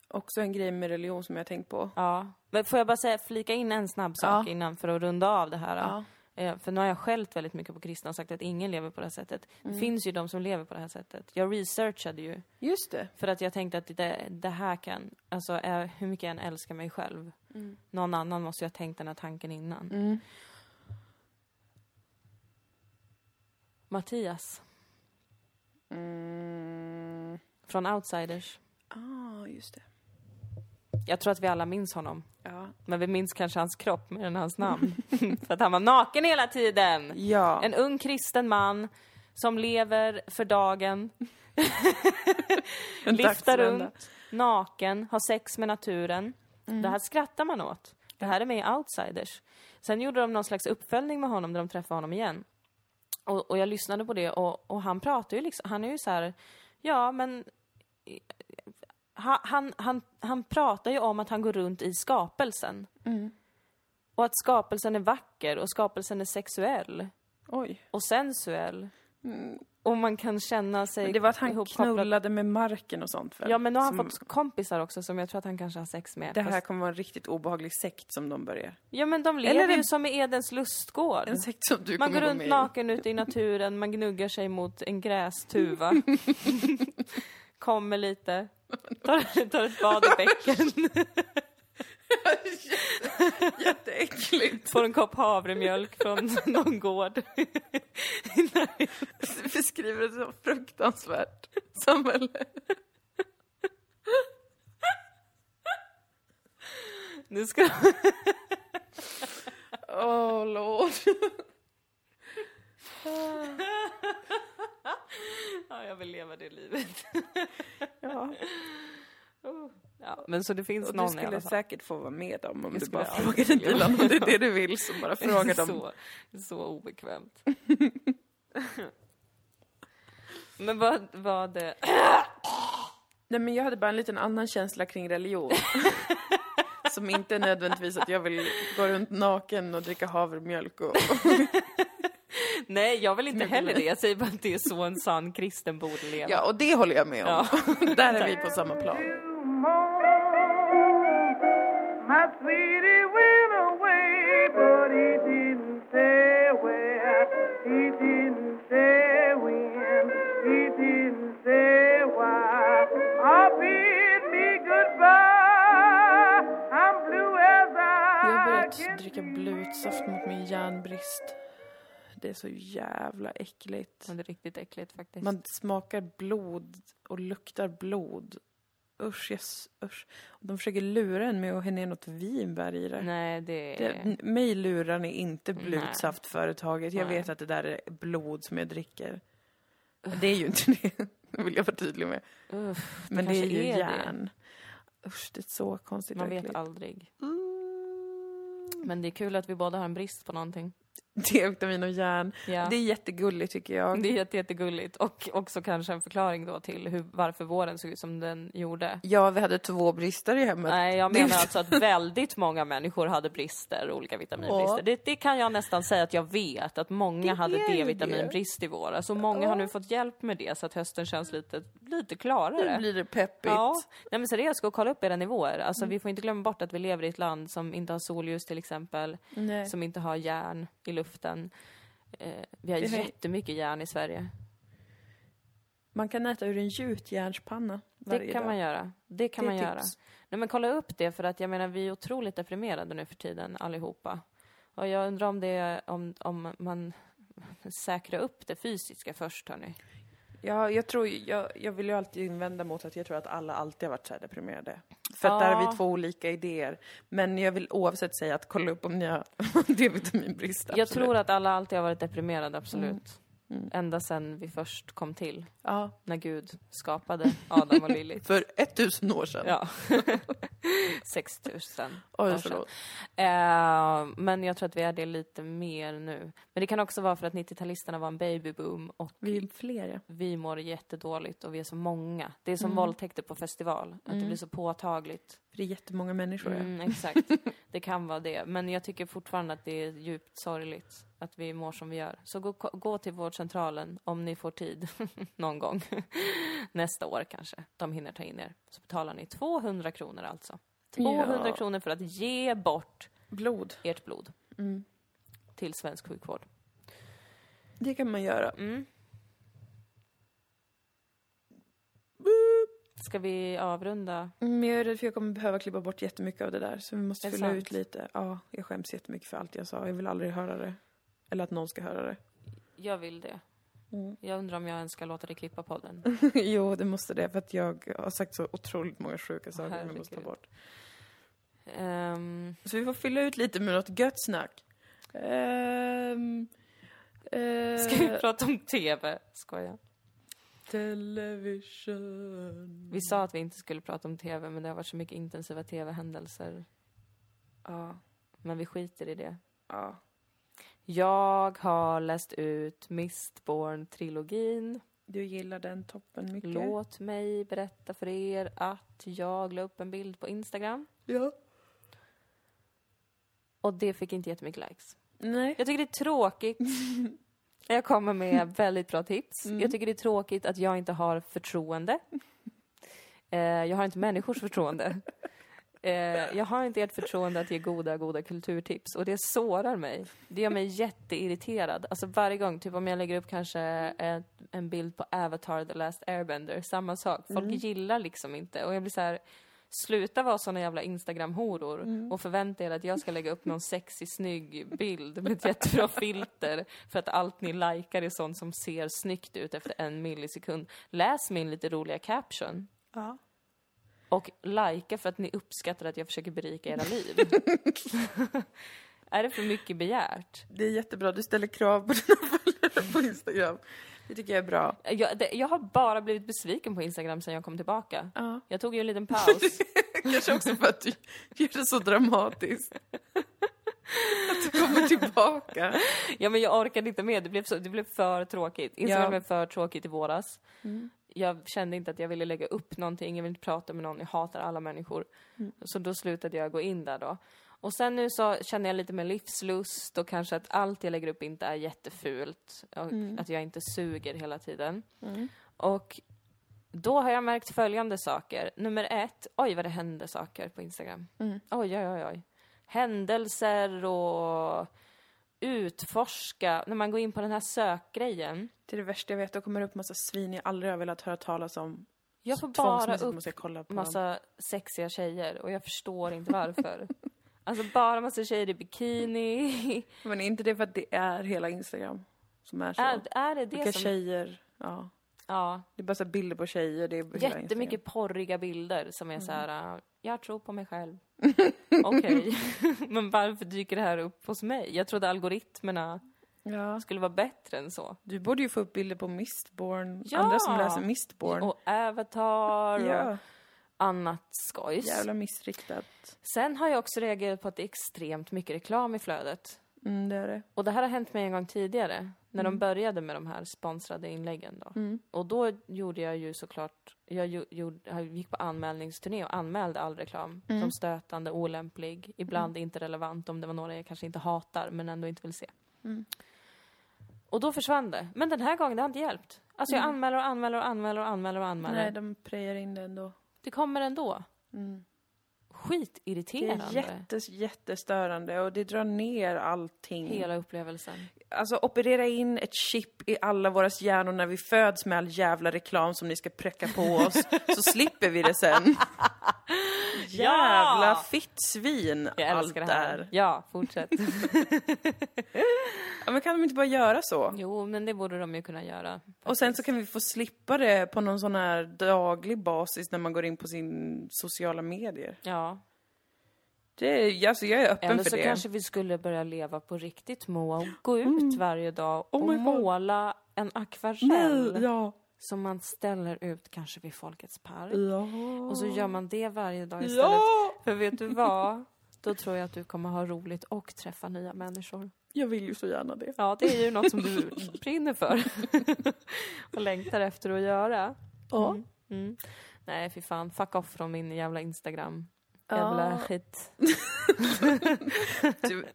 Speaker 1: också en grej med religion som jag har tänkt på.
Speaker 2: Ja. Men får jag bara säga, flika in en snabb sak
Speaker 1: Ja.
Speaker 2: innan för att runda av det här?
Speaker 1: Ja.
Speaker 2: Eh, För nu har jag skällt väldigt mycket på kristna och sagt att ingen lever på det här sättet. Det finns ju de som lever på det här sättet. Jag researchade ju
Speaker 1: Just det.
Speaker 2: för att jag tänkte att det, det här kan, alltså är, hur mycket jag än älskar mig själv, någon annan måste ju ha tänkt den här tanken innan.
Speaker 1: Mm.
Speaker 2: Mattias
Speaker 1: Mm.
Speaker 2: från Outsiders.
Speaker 1: Ah, just det.
Speaker 2: Jag tror att vi alla minns honom.
Speaker 1: Ja.
Speaker 2: Men vi minns kanske hans kropp mer än hans namn. [laughs] för att han var naken hela tiden!
Speaker 1: Ja.
Speaker 2: En ung kristen man som lever för dagen, [laughs]
Speaker 1: dagsvända.
Speaker 2: runt, naken, har sex med naturen. Det här skrattar man åt. Det här är med i Outsiders. Sen gjorde de någon slags uppföljning med honom där de träffade honom igen. Och, och jag lyssnade på det och, och han pratar ju liksom, han är ju så här, ja men han, han, han, han pratar ju om att han går runt i skapelsen.
Speaker 1: Mm.
Speaker 2: Och att skapelsen är vacker och skapelsen är sexuell
Speaker 1: Oj.
Speaker 2: och sensuell. Och man kan känna sig
Speaker 1: Mm. Men det var att han
Speaker 2: ihopkopplad.
Speaker 1: knullade med marken och sånt väl?
Speaker 2: Ja, men nu har han
Speaker 1: Som-
Speaker 2: fått kompisar också som jag tror att han kanske har sex med.
Speaker 1: Det här
Speaker 2: Fast-
Speaker 1: kommer vara en riktigt obehaglig sekt som de börjar.
Speaker 2: Ja, men de
Speaker 1: Eller
Speaker 2: lever
Speaker 1: det-
Speaker 2: ju som i Edens lustgård.
Speaker 1: En sekt som du
Speaker 2: Man går
Speaker 1: gå
Speaker 2: runt naken ute i naturen, man gnuggar sig mot en grästuva. [laughs] [laughs] Kommer lite, [laughs] tar, tar ett bad i bäcken. [laughs]
Speaker 1: Jätteäckligt.
Speaker 2: Får en kopp havremjölk från [laughs] någon gård.
Speaker 1: Beskriver ett så fruktansvärt samhälle.
Speaker 2: Nu ska
Speaker 1: Åh, lord.
Speaker 2: Ja, jag vill leva det livet. [laughs]
Speaker 1: Ja,
Speaker 2: Ja, men så det finns
Speaker 1: och du
Speaker 2: någon i
Speaker 1: skulle säkert få vara med dem om
Speaker 2: Det
Speaker 1: du bara
Speaker 2: jag
Speaker 1: frågade Dilan om det är det du vill så bara [laughs] fråga dem.
Speaker 2: så, så obekvämt. [laughs] men vad, vad... eh,
Speaker 1: Nej men jag hade bara en liten annan känsla kring religion. Som inte är nödvändigtvis att jag vill gå runt naken och dricka havremjölk och...
Speaker 2: Nej, jag vill inte heller det. Jag säger bara att det är så en sann kristen borde leva.
Speaker 1: Ja, och det håller jag med om. [laughs] Där är vi på samma plan. Jag dricka blutsaft mot min järnbrist. Det är så jävla äckligt.
Speaker 2: Men det är riktigt äckligt faktiskt.
Speaker 1: Man smakar blod och luktar blod. Usch, yes, usch. De försöker lura en med att ner något vinbär i det.
Speaker 2: Nej, det
Speaker 1: det mig lurar ni inte blutsaftföretaget. Jag
Speaker 2: Nej.
Speaker 1: vet att det där är blod som jag dricker. Det är ju inte det, [laughs] det vill jag vara tydlig med.
Speaker 2: Uff,
Speaker 1: Men det, är ju
Speaker 2: är det.
Speaker 1: järn. Usch, det är så konstigt
Speaker 2: Man
Speaker 1: och
Speaker 2: vet
Speaker 1: äckligt.
Speaker 2: aldrig.
Speaker 1: Mm.
Speaker 2: Men det är kul att vi båda har en brist på någonting. [laughs]
Speaker 1: D-vitamin och järn.
Speaker 2: Ja.
Speaker 1: Det är jättegulligt tycker jag.
Speaker 2: Det är jätte, jättegulligt. Och också kanske en förklaring då till hur, varför våren såg ut som den gjorde.
Speaker 1: Ja, vi hade två brister i hemmet.
Speaker 2: Nej, jag menar alltså att väldigt många människor hade brister, olika vitaminbrister.
Speaker 1: Ja.
Speaker 2: Det, det kan jag nästan säga att jag vet, att många hade D-vitaminbrist i våras. Så många har nu fått hjälp med det, så att hösten känns lite, lite klarare.
Speaker 1: Nu blir det peppigt.
Speaker 2: Ja, nej men seriöst, gå och kolla upp era nivåer. Alltså vi får inte glömma bort att vi lever i ett land som inte har solljus till exempel,
Speaker 1: Nej.
Speaker 2: som inte har järn i luften. Eh, vi har jättemycket järn i Sverige.
Speaker 1: Man kan äta ur en gjutjärnspanna
Speaker 2: Det
Speaker 1: varje
Speaker 2: kan
Speaker 1: dag.
Speaker 2: man göra. Det kan
Speaker 1: Det
Speaker 2: man göra.
Speaker 1: tips.
Speaker 2: Nej men kolla upp det för att jag menar vi är otroligt deprimerade nu för tiden allihopa. Och jag undrar om det om, om man säkrar upp det fysiska först hörni.
Speaker 1: Ja, jag tror, jag, jag vill ju alltid invända mot att jag tror att alla alltid har varit så här deprimerade. För att där har
Speaker 2: Ja.
Speaker 1: vi två olika idéer. Men jag vill oavsett säga att kolla upp om ni har [laughs] D-vitaminbrist.
Speaker 2: Jag tror att alla alltid har varit deprimerade, absolut.
Speaker 1: Mm.
Speaker 2: Ända sedan vi först kom till.
Speaker 1: Ja,
Speaker 2: När Gud skapade Adam och Lilith. [laughs]
Speaker 1: för ett tusen år sedan.
Speaker 2: Ja. [laughs] [laughs] 6000
Speaker 1: Oj,
Speaker 2: år
Speaker 1: förlåt.
Speaker 2: Eh, men jag tror att vi är det lite mer nu. Men det kan också vara för att 90-talisterna var en babyboom och
Speaker 1: Vi är fler, ja.
Speaker 2: vi mår jättedåligt och vi är så många. Det är som
Speaker 1: Mm.
Speaker 2: våldtäkter på festival, att det blir så påtagligt.
Speaker 1: För det är jättemånga människor, ja.
Speaker 2: Mm, exakt. [laughs] Det kan vara det. Men jag tycker fortfarande att det är djupt sorgligt att vi mår som vi gör. Så gå, gå till vårdcentralen om ni får tid [laughs] någon gång. Nästa år kanske. De hinner ta in er. Så betalar ni 200 kronor alltså. 200
Speaker 1: Ja.
Speaker 2: kronor för att ge bort
Speaker 1: Blod.
Speaker 2: ert blod
Speaker 1: Mm.
Speaker 2: till svensk sjukvård.
Speaker 1: Det kan man göra.
Speaker 2: Mm. Ska vi avrunda?
Speaker 1: Men jag är rädd för jag kommer behöva klippa bort jättemycket av det där. Så vi måste fylla
Speaker 2: sant?
Speaker 1: ut lite. Ja, jag skäms jättemycket för allt jag sa. Jag vill aldrig höra det. Eller att någon ska höra det.
Speaker 2: Jag vill det.
Speaker 1: Mm.
Speaker 2: Jag undrar om jag ens ska låta dig klippa podden. [laughs]
Speaker 1: jo, det måste det. För att jag har sagt så otroligt många sjuka saker som vi måste ta bort.
Speaker 2: Ehm,
Speaker 1: Så vi får fylla ut lite med något gött snack. Ehm, eh,
Speaker 2: ska vi prata om TV? Skoja.
Speaker 1: Television.
Speaker 2: Vi sa att vi inte skulle prata om TV, men det har varit så mycket intensiva TV-händelser.
Speaker 1: Ja,
Speaker 2: Men vi skiter i det.
Speaker 1: ja.
Speaker 2: Jag har läst ut Mistborn-trilogin.
Speaker 1: Du gillar den toppen mycket.
Speaker 2: Låt mig berätta för er att jag la upp en bild på Instagram.
Speaker 1: Ja.
Speaker 2: Och det fick inte jättemycket likes.
Speaker 1: Nej.
Speaker 2: Jag tycker det är tråkigt. [laughs] Jag kommer med väldigt bra tips.
Speaker 1: Mm.
Speaker 2: Jag tycker det är tråkigt att jag inte har förtroende. Eh, jag har inte människors förtroende. Eh, jag har inte ert förtroende att ge goda, goda kulturtips. Och det sårar mig. Det gör mig jätteirriterad. Alltså varje gång, typ om jag lägger upp kanske ett, en bild på Avatar The Last Airbender, samma sak. Folk
Speaker 1: Mm.
Speaker 2: gillar liksom inte. Och jag blir så här, Sluta vara såna jävla Instagram-horor och förvänta er att jag ska lägga upp någon sexig, snygg bild med ett jättebra filter för att allt ni likar är sånt som ser snyggt ut efter en millisekund. Läs min lite roliga caption.
Speaker 1: Ja.
Speaker 2: Och likea för att ni uppskattar att jag försöker berika era liv. [laughs] är det för mycket begärt?
Speaker 1: Det är jättebra, du ställer krav på dina följare på Instagram. Det tycker jag är bra.
Speaker 2: Jag, det, jag har bara blivit besviken på Instagram sen jag kom tillbaka.
Speaker 1: Ja.
Speaker 2: Jag tog ju en liten [laughs] paus.
Speaker 1: Kanske också för att du gör det så dramatiskt. [laughs] Att du kommer tillbaka.
Speaker 2: ja men jag orkade inte med, det blev, så, det blev för tråkigt. Instagram
Speaker 1: Ja.
Speaker 2: blev för tråkigt i våras. Jag kände inte att jag ville lägga upp någonting, jag vill inte prata med någon, jag hatar alla människor. Så då slutade jag gå in där då. Och sen nu så känner jag lite mer livslust och kanske att allt jag lägger upp inte är jättefult. Och Att jag inte suger hela tiden. Och då har jag märkt följande saker. Nummer ett, oj vad det händer saker på Instagram. Oj, oj, oj, oj. Händelser och utforska. När man går in på den här sökgrejen.
Speaker 1: Det är det värsta jag vet, då kommer det upp massa svin jag aldrig har velat höra talas om.
Speaker 2: Jag får bara upp
Speaker 1: på dem.
Speaker 2: massa sexiga tjejer och jag förstår inte varför. [laughs] alltså bara massa tjejer i bikini. [laughs]
Speaker 1: Men är inte det för att det är hela Instagram som är så?
Speaker 2: är, är det det
Speaker 1: Vilka
Speaker 2: som...
Speaker 1: tjejer, ja.
Speaker 2: Ja,
Speaker 1: Det är bara så bilder på tjejer, det är
Speaker 2: jättemycket porriga bilder som är
Speaker 1: Mm.
Speaker 2: så här. äh, jag tror på mig själv. Okej, [laughs] men varför dyker det här upp hos mig? Jag trodde algoritmerna
Speaker 1: Ja.
Speaker 2: skulle vara bättre än så.
Speaker 1: Du borde ju få upp bilder på Mistborn,
Speaker 2: Ja!
Speaker 1: andra som läser Mistborn.
Speaker 2: Och Avatar och
Speaker 1: ja,
Speaker 2: annat skojs.
Speaker 1: jävla missriktat.
Speaker 2: Sen har jag också reagerat på att det är extremt mycket reklam i flödet.
Speaker 1: Mm, det är det.
Speaker 2: Och det här har hänt mig en gång tidigare, när de började med de här sponsrade inläggen då.
Speaker 1: Mm.
Speaker 2: Och då gjorde jag ju såklart, jag gjorde, jag gick på anmälningsturné och anmälde all reklam som stötande, olämplig, ibland inte relevant om det var några jag kanske inte hatar men ändå inte vill se. Och då försvann det. Men den här gången, det har inte hjälpt. Alltså jag anmäler och anmäler och anmäler och anmäler och anmäler.
Speaker 1: Nej, de prejar in det ändå.
Speaker 2: Det kommer ändå.
Speaker 1: Mm. Det
Speaker 2: Skitirriterande.
Speaker 1: är jättes, jättestörande och det drar ner allting.
Speaker 2: Hela upplevelsen.
Speaker 1: Alltså operera in ett chip i alla våra hjärnor när vi föds med all jävla reklam som ni ska präcka på oss, så slipper vi det sen. [laughs] Jävla fittsvin
Speaker 2: Jag
Speaker 1: allt
Speaker 2: älskar det här.
Speaker 1: där.
Speaker 2: Ja, fortsätt. [laughs]
Speaker 1: Ja, men kan de inte bara göra så?
Speaker 2: jo, men det borde de ju kunna göra.
Speaker 1: Och sen så kan vi få slippa det på någon sån här daglig basis när man går in på sin sociala medier.
Speaker 2: Ja.
Speaker 1: Det är, alltså jag är öppen
Speaker 2: Eller
Speaker 1: för
Speaker 2: så
Speaker 1: det.
Speaker 2: kanske vi skulle börja leva på riktigt Moa och gå ut varje dag och
Speaker 1: Mm. Oh my God.
Speaker 2: måla en akvarell
Speaker 1: Nej, ja.
Speaker 2: Som man ställer ut kanske vid Folkets park.
Speaker 1: Ja.
Speaker 2: Och så gör man det varje dag istället.
Speaker 1: Ja!
Speaker 2: För vet du vad? Då tror jag att du kommer ha roligt och träffa nya människor.
Speaker 1: Jag vill ju så gärna det.
Speaker 2: Ja, det är ju något som du brinner för. [laughs] och längtar efter att göra.
Speaker 1: Ja.
Speaker 2: Mm. Nej, fy fan. Fuck off från min jävla Instagram.
Speaker 1: Ja.
Speaker 2: Jävla skit. [laughs]
Speaker 1: Du,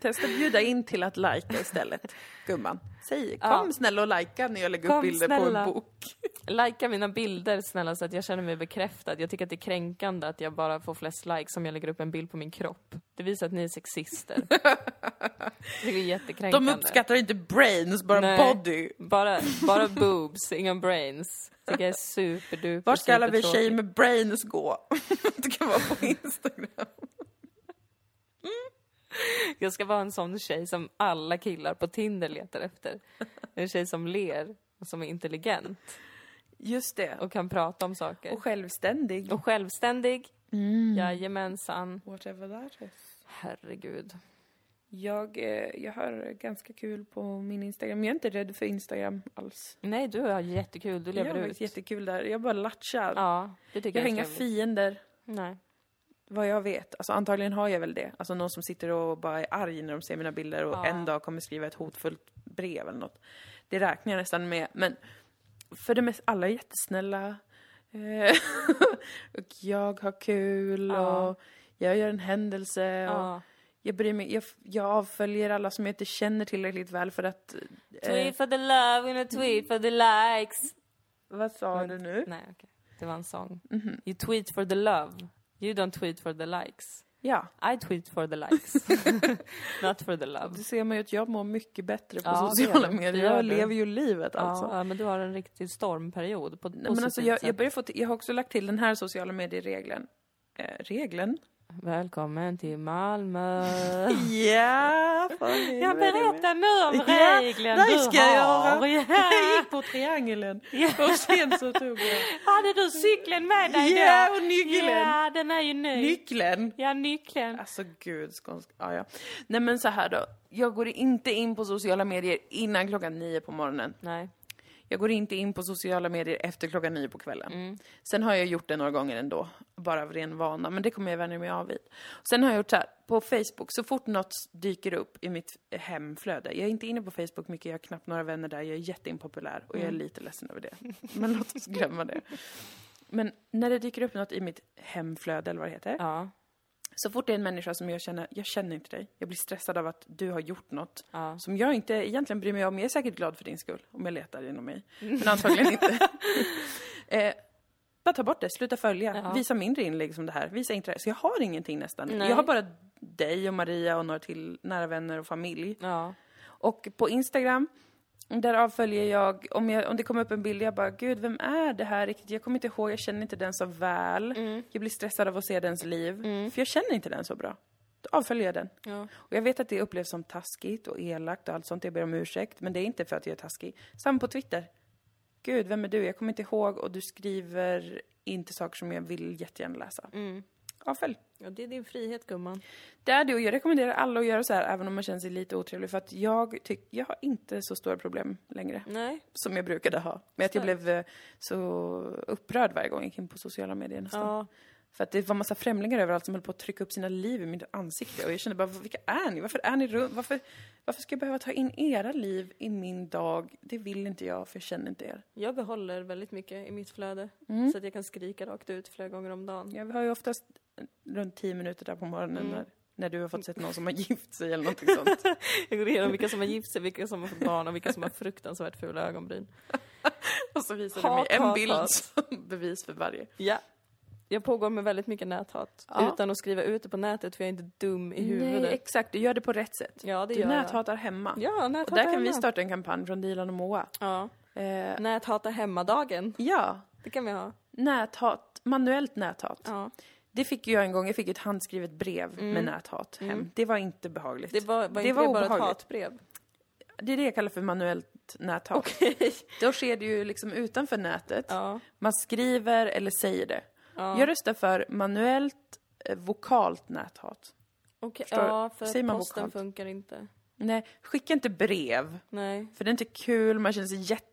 Speaker 1: testa bjuda in till att lajka istället, gumman. Säg, kom
Speaker 2: Ja.
Speaker 1: snälla och lajka när jag lägger
Speaker 2: Kom
Speaker 1: upp bilder på
Speaker 2: snälla.
Speaker 1: en bok. [laughs]
Speaker 2: Likea mina bilder snälla så att jag känner mig bekräftad. Jag tycker att det är kränkande att jag bara får flest likes om jag lägger upp en bild på min kropp. Det visar att ni är sexister. [laughs] Det är jättekränkande.
Speaker 1: De uppskattar inte brains, bara
Speaker 2: Nej.
Speaker 1: body.
Speaker 2: Bara, bara boobs, inga brains. Tycker jag är superduper
Speaker 1: Var ska alla vi tjejer med brains gå? [laughs] Det kan vara på Instagram. [laughs]
Speaker 2: Jag ska vara en sån tjej som alla killar på Tinder letar efter. En tjej som ler och som är intelligent
Speaker 1: Just det.
Speaker 2: och kan prata om saker.
Speaker 1: Och självständig.
Speaker 2: Och självständig.
Speaker 1: Mm.
Speaker 2: Jajamensan.
Speaker 1: Whatever that is.
Speaker 2: Herregud.
Speaker 1: Jag, eh, jag har ganska kul på min Instagram. Jag är inte rädd för Instagram alls.
Speaker 2: Nej, du har jättekul. Du
Speaker 1: Jag
Speaker 2: lever
Speaker 1: har
Speaker 2: ut.
Speaker 1: faktiskt jättekul där. Jag bara latchar.
Speaker 2: Ja, det tycker
Speaker 1: jag
Speaker 2: jag,
Speaker 1: har inga fiender.
Speaker 2: Nej.
Speaker 1: Vad jag vet. Alltså antagligen har jag väl det. Alltså någon som sitter och bara är arg när de ser mina bilder och
Speaker 2: Ja.
Speaker 1: en dag kommer skriva ett hotfullt brev eller något. Det räknar jag nästan med. Men för det mesta, alla är jättesnälla. Eh, [laughs] och jag har kul
Speaker 2: Ja.
Speaker 1: och jag gör en händelse. Och
Speaker 2: Ja.
Speaker 1: jag bryr mig, jag, jag avföljer alla som jag inte känner tillräckligt väl för att... Eh,
Speaker 2: Tweet for the love and a tweet for the likes.
Speaker 1: vad sa du nu?
Speaker 2: Nej, okej. Det var en sång.
Speaker 1: Mhm.
Speaker 2: You tweet for the love. You don't tweet for the likes.
Speaker 1: Ja,
Speaker 2: I tweet for the likes. [laughs] Not for the love.
Speaker 1: det ser man ju att jag mår mycket bättre på
Speaker 2: Ja,
Speaker 1: sociala medier. Jag lever ju livet alltså.
Speaker 2: Ja, men du har en riktig stormperiod på
Speaker 1: Nej, men alltså jag, jag, börjar få jag har också lagt till den här sociala medier-regeln. eh, regeln.
Speaker 2: Välkommen till Malmö.
Speaker 1: Ja,
Speaker 2: Jag berättar nu om
Speaker 1: Ja,
Speaker 2: regeln du
Speaker 1: ska jag
Speaker 2: har.
Speaker 1: göra.
Speaker 2: Ja.
Speaker 1: Jag gick på triangeln och sen så tog jag
Speaker 2: Hade du cykeln med dig då?
Speaker 1: Ja, och nyckeln.
Speaker 2: Ja, den är ju ny.
Speaker 1: nyckeln.
Speaker 2: Ja, nyckeln.
Speaker 1: Alltså gud, skånsk. Ja, ja. Nej men så här då. Jag går inte in på sociala medier innan klockan nio på morgonen.
Speaker 2: Nej.
Speaker 1: Jag går inte in på sociala medier efter klockan nio på kvällen.
Speaker 2: Mm.
Speaker 1: Sen har jag gjort det några gånger ändå, bara av ren vana, men det kommer jag vänja mig av vid. Sen har jag gjort så här, på Facebook, så fort något dyker upp i mitt hemflöde, jag är inte inne på Facebook mycket, jag har knappt några vänner där, jag är jätteimpopulär och jag är lite ledsen över det. Men låt oss glömma det. [laughs] Men när det dyker upp något i mitt hemflöde, eller vad det heter,
Speaker 2: Ja.
Speaker 1: Så fort det är en människa som jag känner, jag känner inte dig, jag blir stressad av att du har gjort något
Speaker 2: Ja.
Speaker 1: som jag inte egentligen bryr mig om. Jag är säkert glad för din skull, om jag letar inom mig. Men antagligen inte. [laughs] eh, bara ta bort det, sluta följa.
Speaker 2: Ja.
Speaker 1: Visa mindre inlägg som det här. Visa inte det. Så jag har ingenting nästan.
Speaker 2: Nej.
Speaker 1: Jag har bara dig och Maria och några till nära vänner och familj.
Speaker 2: Ja.
Speaker 1: Och på Instagram, där avföljer jag, om, jag, om det kommer upp en bild, jag bara, gud, vem är det här riktigt? Jag kommer inte ihåg, jag känner inte den så väl.
Speaker 2: Mm.
Speaker 1: Jag blir stressad av att se dens liv, för jag känner inte den så bra. Då avföljer jag den.
Speaker 2: Ja.
Speaker 1: Och jag vet att det upplevs som taskigt och elakt och allt sånt, jag ber om ursäkt, men det är inte för att jag är taskig. Samma på Twitter. Gud, vem är du? Jag kommer inte ihåg och du skriver inte saker som jag vill jättegärna läsa.
Speaker 2: Mm.
Speaker 1: Avfölj.
Speaker 2: ja, det är din frihet gumman.
Speaker 1: Det är det och jag rekommenderar alla att göra så här, även om man känner sig lite otrevlig, för att jag tycker, jag har inte så stora problem längre.
Speaker 2: Nej.
Speaker 1: Som jag brukade ha. Men att jag blev eh, så upprörd varje gång jag gick in på sociala medier nästan.
Speaker 2: Ja.
Speaker 1: För att det var massa främlingar överallt som höll på att trycka upp sina liv i mitt ansikte. Och jag kände bara, vilka är ni? Varför är ni runt? Varför, varför ska jag behöva ta in era liv i min dag? Det vill inte jag, för jag känner inte er.
Speaker 2: Jag behåller väldigt mycket i mitt flöde.
Speaker 1: Mm.
Speaker 2: Så att jag kan skrika rakt ut flera gånger om dagen.
Speaker 1: Jag har ju oftast runt 10 minuter där på morgonen
Speaker 2: Mm.
Speaker 1: när, när du har fått sett någon som har [laughs] gift sig eller någonting sånt.
Speaker 2: Jag går igenom vilka som har gift sig, vilka som har fått barn och vilka som har fruktansvärt fula ögonbryn. [laughs]
Speaker 1: Och så visar du
Speaker 2: Hat,
Speaker 1: mig en
Speaker 2: hat,
Speaker 1: bild
Speaker 2: hat.
Speaker 1: som bevis för varje.
Speaker 2: Ja. Jag pågår med väldigt mycket näthat.
Speaker 1: Ja.
Speaker 2: Utan att skriva ut det på nätet för jag är inte dum i
Speaker 1: Nej,
Speaker 2: huvudet.
Speaker 1: exakt. Du gör det på rätt sätt.
Speaker 2: ja, det
Speaker 1: Du
Speaker 2: gör jag.
Speaker 1: näthatar hemma.
Speaker 2: Ja, näthat
Speaker 1: Och där kan vi
Speaker 2: hemma.
Speaker 1: starta en kampanj från Dilan och Moa.
Speaker 2: Ja.
Speaker 1: Eh,
Speaker 2: Näthata hemmadagen.
Speaker 1: ja,
Speaker 2: Det kan vi ha.
Speaker 1: näthat, manuellt näthat.
Speaker 2: Ja.
Speaker 1: Det fick jag en gång, jag fick ett handskrivet brev med näthat hem. Det var inte behagligt.
Speaker 2: Mm. Det var, var
Speaker 1: Det var
Speaker 2: det bara ett hatbrev?
Speaker 1: Det är det jag kallar för manuellt näthat. Då sker det ju liksom utanför nätet.
Speaker 2: Ja.
Speaker 1: Man skriver eller säger det.
Speaker 2: Ja.
Speaker 1: Jag röstar för manuellt eh, vokalt näthat.
Speaker 2: Okej,
Speaker 1: Förstår
Speaker 2: ja, för
Speaker 1: Säger man
Speaker 2: posten
Speaker 1: vokalt?
Speaker 2: funkar inte.
Speaker 1: Nej, skicka inte brev.
Speaker 2: Nej.
Speaker 1: För det är inte kul, man känner sig jätte...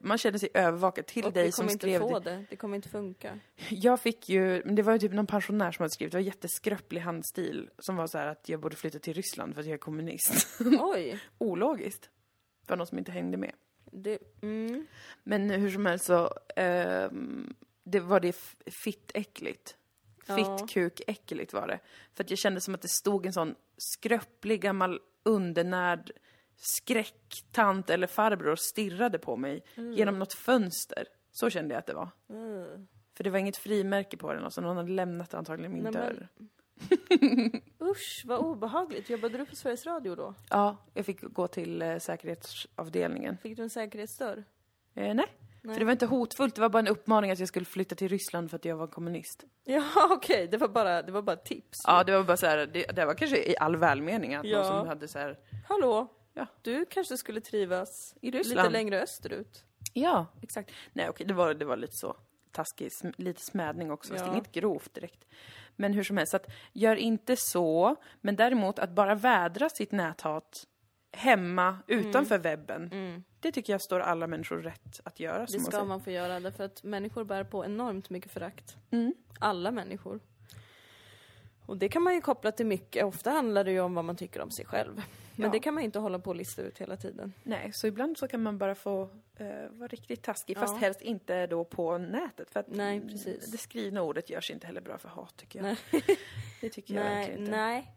Speaker 1: Man känner sig övervakad till
Speaker 2: Och
Speaker 1: dig som
Speaker 2: kommer inte
Speaker 1: skrev
Speaker 2: få
Speaker 1: det.
Speaker 2: det. Det kommer inte funka.
Speaker 1: Jag fick ju, men det var ju typ någon pensionär som hade skrivit, det var jätteskröplig handstil. Som var så här att jag borde flytta till Ryssland för att jag är kommunist. [laughs]
Speaker 2: Oj.
Speaker 1: Ologiskt. För någon som inte hängde med.
Speaker 2: Det, mm.
Speaker 1: Men hur som helst så, ehm, det var det fittäckligt. Fittkukäckligt var det. För att jag kände som att det stod en sån skröplig gammal undernärd skräcktant eller farbror stirrade på mig genom något fönster. Så kände jag att det var.
Speaker 2: Mm.
Speaker 1: För det var inget frimärke på den, alltså någon hade lämnat antagligen min
Speaker 2: Nej, men-
Speaker 1: dörr. [laughs]
Speaker 2: Usch, vad obehagligt. Jobbade du på Sveriges Radio då?
Speaker 1: Ja, jag fick gå till eh, säkerhetsavdelningen.
Speaker 2: Fick du en säkerhetsdörr?
Speaker 1: Eh, nej.
Speaker 2: Nej.
Speaker 1: för det var inte hotfullt, det var bara en uppmaning att jag skulle flytta till Ryssland för att jag var kommunist.
Speaker 2: Ja, [laughs] okej. Det var bara, det var bara tips.
Speaker 1: Ja, det var bara så här, det, det var kanske i all välmening att
Speaker 2: Ja.
Speaker 1: någon som hade så här,
Speaker 2: Hallå?
Speaker 1: Ja.
Speaker 2: Du kanske skulle trivas
Speaker 1: I
Speaker 2: lite
Speaker 1: Ryssland.
Speaker 2: längre österut.
Speaker 1: ja, exakt. Nej, okej, det var, det var lite så taskig, sm, lite smädning också,
Speaker 2: Ja.
Speaker 1: inget grovt direkt. Men hur som helst, att gör inte så, men däremot att bara vädra sitt näthat hemma utanför webben, det tycker jag står alla människor rätt att göra.
Speaker 2: Det ska man få göra därför att människor bär på enormt mycket förakt.
Speaker 1: Mm.
Speaker 2: Alla människor. Och det kan man ju koppla till mycket. Ofta handlar det ju om vad man tycker om sig själv. Men
Speaker 1: Ja.
Speaker 2: det kan man ju inte hålla på och lista ut hela tiden.
Speaker 1: Nej, så ibland så kan man bara få eh, vara riktigt taskig,
Speaker 2: Ja.
Speaker 1: fast helst inte då på nätet. För att
Speaker 2: Nej, precis.
Speaker 1: det skrivna ordet görs inte heller bra för hat, tycker jag.
Speaker 2: Nej.
Speaker 1: Det tycker jag
Speaker 2: Nej,
Speaker 1: inte.
Speaker 2: nej.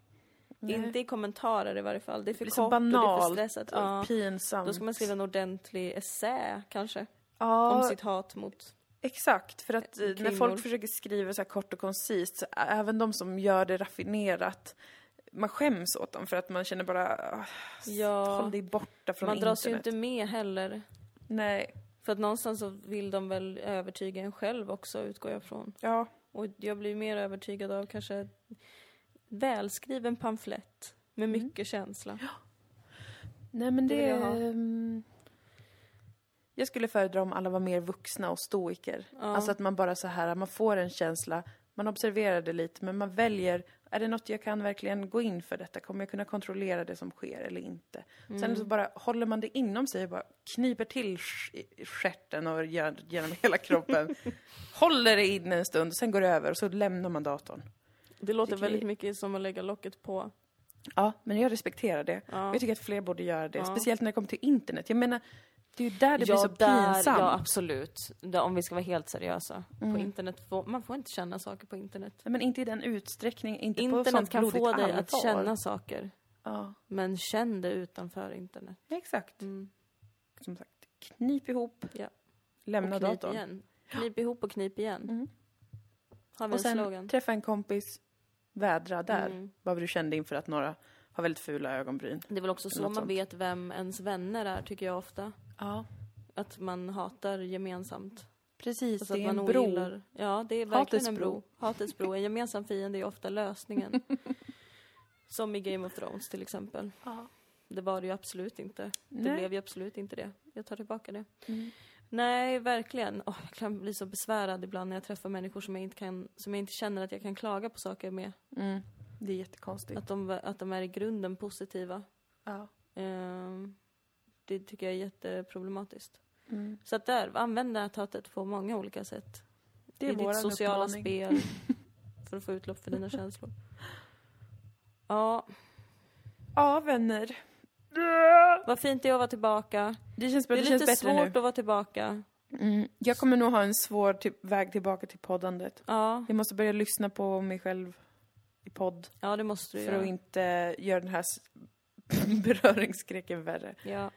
Speaker 1: Nej.
Speaker 2: Inte i kommentarer i varje fall. Det är för
Speaker 1: Det är
Speaker 2: kort
Speaker 1: så
Speaker 2: och det är för
Speaker 1: banalt
Speaker 2: stressat.
Speaker 1: och
Speaker 2: Ja.
Speaker 1: pinsamt.
Speaker 2: Då ska man skriva en ordentlig essä kanske.
Speaker 1: ja,
Speaker 2: Om sitt hat mot...
Speaker 1: exakt. För att eh, när
Speaker 2: Kvinnor.
Speaker 1: folk försöker skriva så här kort och koncist, så även de som gör det raffinerat, man skäms åt dem för att man känner bara, ah,
Speaker 2: Ja.
Speaker 1: håll dig borta från
Speaker 2: Man
Speaker 1: internet.
Speaker 2: dras ju inte med heller.
Speaker 1: Nej,
Speaker 2: För att någonstans så vill de väl övertyga en själv också, utgår jag från.
Speaker 1: ja.
Speaker 2: Och jag blir mer övertygad av kanske välskriven pamflett med
Speaker 1: Mm.
Speaker 2: mycket känsla.
Speaker 1: Nej men
Speaker 2: Det
Speaker 1: det...
Speaker 2: jag
Speaker 1: ehm, jag skulle föredra om alla var mer vuxna och stoiker.
Speaker 2: Ja.
Speaker 1: Alltså att man bara så här, man får en känsla, man observerar det lite, men man väljer, är det något jag kan verkligen gå in för detta? Kommer jag kunna kontrollera det som sker eller inte?
Speaker 2: Mm.
Speaker 1: Sen så bara håller man det inom sig och bara kniper till stjärten och gör, genom hela kroppen. [laughs] håller det in en stund, sen går det över och så lämnar man datorn.
Speaker 2: Det låter väldigt
Speaker 1: jag-
Speaker 2: mycket som att lägga locket på.
Speaker 1: Ja, men jag respekterar det.
Speaker 2: Ja.
Speaker 1: Jag tycker att fler borde göra det,
Speaker 2: Ja.
Speaker 1: speciellt när det kommer till internet. Jag menar, det är ju där det blir
Speaker 2: ja,
Speaker 1: så
Speaker 2: där,
Speaker 1: pinsamt.
Speaker 2: ja, absolut. Om vi ska vara helt seriösa.
Speaker 1: Mm.
Speaker 2: På internet, får, man får inte känna saker på internet.
Speaker 1: Nej, men inte i den utsträckning, inte på
Speaker 2: Internet
Speaker 1: sånt
Speaker 2: kan få dig
Speaker 1: allvar.
Speaker 2: att känna saker.
Speaker 1: Ja,
Speaker 2: Men känn det utanför internet.
Speaker 1: exakt.
Speaker 2: Mm.
Speaker 1: Som sagt, knip ihop,
Speaker 2: Ja.
Speaker 1: lämna
Speaker 2: och knip
Speaker 1: datorn.
Speaker 2: igen. Knip ihop och knip igen.
Speaker 1: Mm.
Speaker 2: Har vi
Speaker 1: Och
Speaker 2: en
Speaker 1: sen
Speaker 2: slogan?
Speaker 1: träffa en kompis, vädra där.
Speaker 2: Mm.
Speaker 1: Vad du kände inför att några har väldigt fula ögonbryn.
Speaker 2: Det är väl också så man
Speaker 1: sånt.
Speaker 2: vet vem ens vänner är, tycker jag ofta.
Speaker 1: Ja,
Speaker 2: Att man hatar gemensamt.
Speaker 1: precis.
Speaker 2: Alltså
Speaker 1: det är
Speaker 2: att
Speaker 1: en
Speaker 2: man
Speaker 1: bro.
Speaker 2: ogillar... Ja, det är verkligen
Speaker 1: Hatets
Speaker 2: en
Speaker 1: bro.
Speaker 2: Hatets bro. En gemensam fiende är ofta lösningen. [laughs] Som i Game of Thrones till exempel.
Speaker 1: Ja.
Speaker 2: Det var det ju absolut inte. Det
Speaker 1: Nej.
Speaker 2: blev ju absolut inte det. Jag tar tillbaka det.
Speaker 1: Mm.
Speaker 2: Nej, verkligen. Åh, jag kan bli så besvärad ibland när jag träffar människor som jag inte, kan, som jag inte känner att jag kan klaga på saker med.
Speaker 1: Mm. Det är jättekonstigt.
Speaker 2: Att de, att de är i grunden positiva.
Speaker 1: Ja.
Speaker 2: Ehm, det tycker jag är jätteproblematiskt.
Speaker 1: Mm.
Speaker 2: Så att där, använd det här hatet på många olika sätt.
Speaker 1: Det är
Speaker 2: I ditt sociala
Speaker 1: uppmaning.
Speaker 2: spel. [laughs] För att få utlopp för dina känslor. Ja,
Speaker 1: Ja, vänner.
Speaker 2: vad fint det är att vara tillbaka.
Speaker 1: Det känns, bra.
Speaker 2: Det
Speaker 1: det
Speaker 2: är
Speaker 1: känns
Speaker 2: lite svårt
Speaker 1: nu.
Speaker 2: att vara tillbaka.
Speaker 1: Mm. Jag kommer nog ha en svår typ, väg tillbaka till poddandet.
Speaker 2: Ja,
Speaker 1: Jag måste börja lyssna på mig själv i podd
Speaker 2: ja det måste du
Speaker 1: för
Speaker 2: göra.
Speaker 1: att inte göra den här [laughs] beröringsskräcken värre.
Speaker 2: Ja,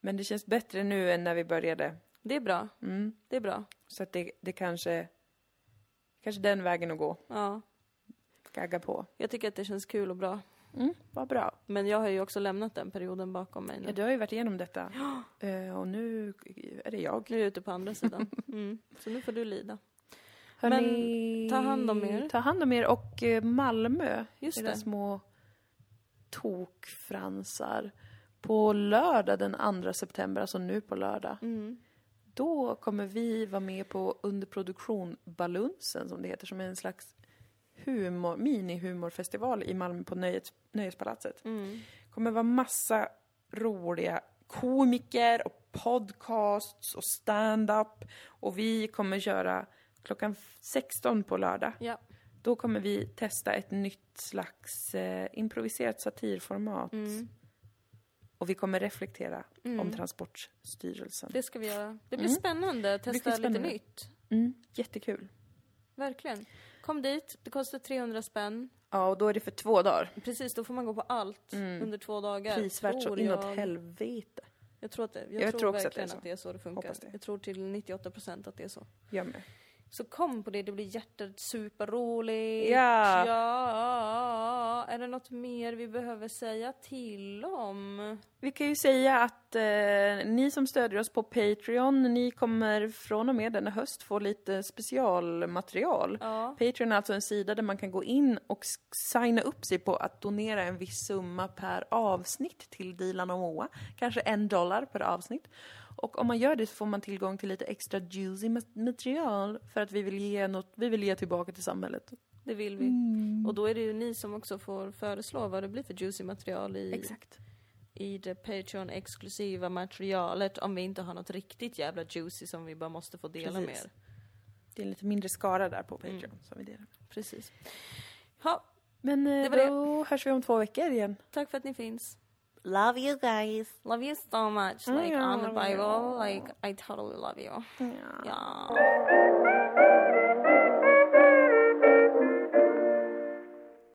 Speaker 1: Men det känns bättre nu än när vi började.
Speaker 2: det är bra.
Speaker 1: Mm.
Speaker 2: Det är bra.
Speaker 1: Så att det, det kanske, kanske den vägen att gå.
Speaker 2: Ja,
Speaker 1: Gagga på.
Speaker 2: jag tycker att det känns kul och bra.
Speaker 1: Mm, vad bra.
Speaker 2: Men jag har ju också lämnat den perioden bakom mig nu.
Speaker 1: Ja, du har ju varit igenom detta. [gasps] Eh, och nu är det jag.
Speaker 2: Nu är jag ute på andra sidan. Mm. Så nu får du lida.
Speaker 1: Hörrni,
Speaker 2: ta hand om er.
Speaker 1: Ta hand om er och eh, Malmö.
Speaker 2: Just
Speaker 1: era
Speaker 2: det.
Speaker 1: små tokfransar. På lördag den 2 september, alltså nu på lördag.
Speaker 2: Mm.
Speaker 1: Då kommer vi vara med på underproduktion Balunsen som det heter, som är en slags humor, mini-humorfestival i Malmö på Nöjes, Nöjespalatset.
Speaker 2: Mm.
Speaker 1: kommer vara massa roliga komiker och podcasts och stand-up. Och vi kommer köra klockan 16 på lördag.
Speaker 2: Ja.
Speaker 1: Då kommer vi testa ett nytt slags eh, improviserat satirformat.
Speaker 2: Mm.
Speaker 1: Och vi kommer reflektera
Speaker 2: Mm.
Speaker 1: om Transportstyrelsen.
Speaker 2: Det ska vi göra. Det blir
Speaker 1: Mm.
Speaker 2: spännande.
Speaker 1: blir
Speaker 2: Testa lite
Speaker 1: skitspännande.
Speaker 2: nytt.
Speaker 1: Mm, jättekul.
Speaker 2: Verkligen. Kom dit, det kostar 300 spänn.
Speaker 1: Ja, och då är det för två dagar.
Speaker 2: Precis, då får man gå på allt
Speaker 1: Mm.
Speaker 2: under två dagar.
Speaker 1: Prisvärt så inåt
Speaker 2: jag.
Speaker 1: helvete.
Speaker 2: Jag tror, att det, jag,
Speaker 1: Jag
Speaker 2: tror,
Speaker 1: tror också att
Speaker 2: verkligen
Speaker 1: det
Speaker 2: att det är så det funkar. Jag tror till 98 procent att det är så.
Speaker 1: Jag med.
Speaker 2: Så kom på det, det blir jättesuperroligt.
Speaker 1: Ja.
Speaker 2: ja! Är det något mer vi behöver säga till om?
Speaker 1: Vi kan ju säga att eh, ni som stödjer oss på Patreon, ni kommer från och med denna höst få lite specialmaterial.
Speaker 2: Ja.
Speaker 1: Patreon är alltså en sida där man kan gå in och signa upp sig på att donera en viss summa per avsnitt till Dilan och Moa. Kanske en dollar per avsnitt. Och om man gör det så får man tillgång till lite extra juicy ma- material för att vi vill ge, något, vi vill ge tillbaka till samhället.
Speaker 2: Det vill vi. Och då är det ju ni som också får föreslå vad det blir för juicy material i,
Speaker 1: Exakt.
Speaker 2: i det Patreon-exklusiva materialet om vi inte har något riktigt jävla juicy som vi bara måste få dela med
Speaker 1: Precis.
Speaker 2: er.
Speaker 1: Det är en lite mindre skara där på Patreon
Speaker 2: Mm.
Speaker 1: som vi delar.
Speaker 2: Precis. Ja,
Speaker 1: Men eh,
Speaker 2: Det var det.
Speaker 1: då hörs vi om två veckor igen.
Speaker 2: tack för att ni finns.
Speaker 1: Love you guys.
Speaker 2: Love you so much. Like on the. Bible, like I totally love you.
Speaker 1: Ja.
Speaker 2: Yeah.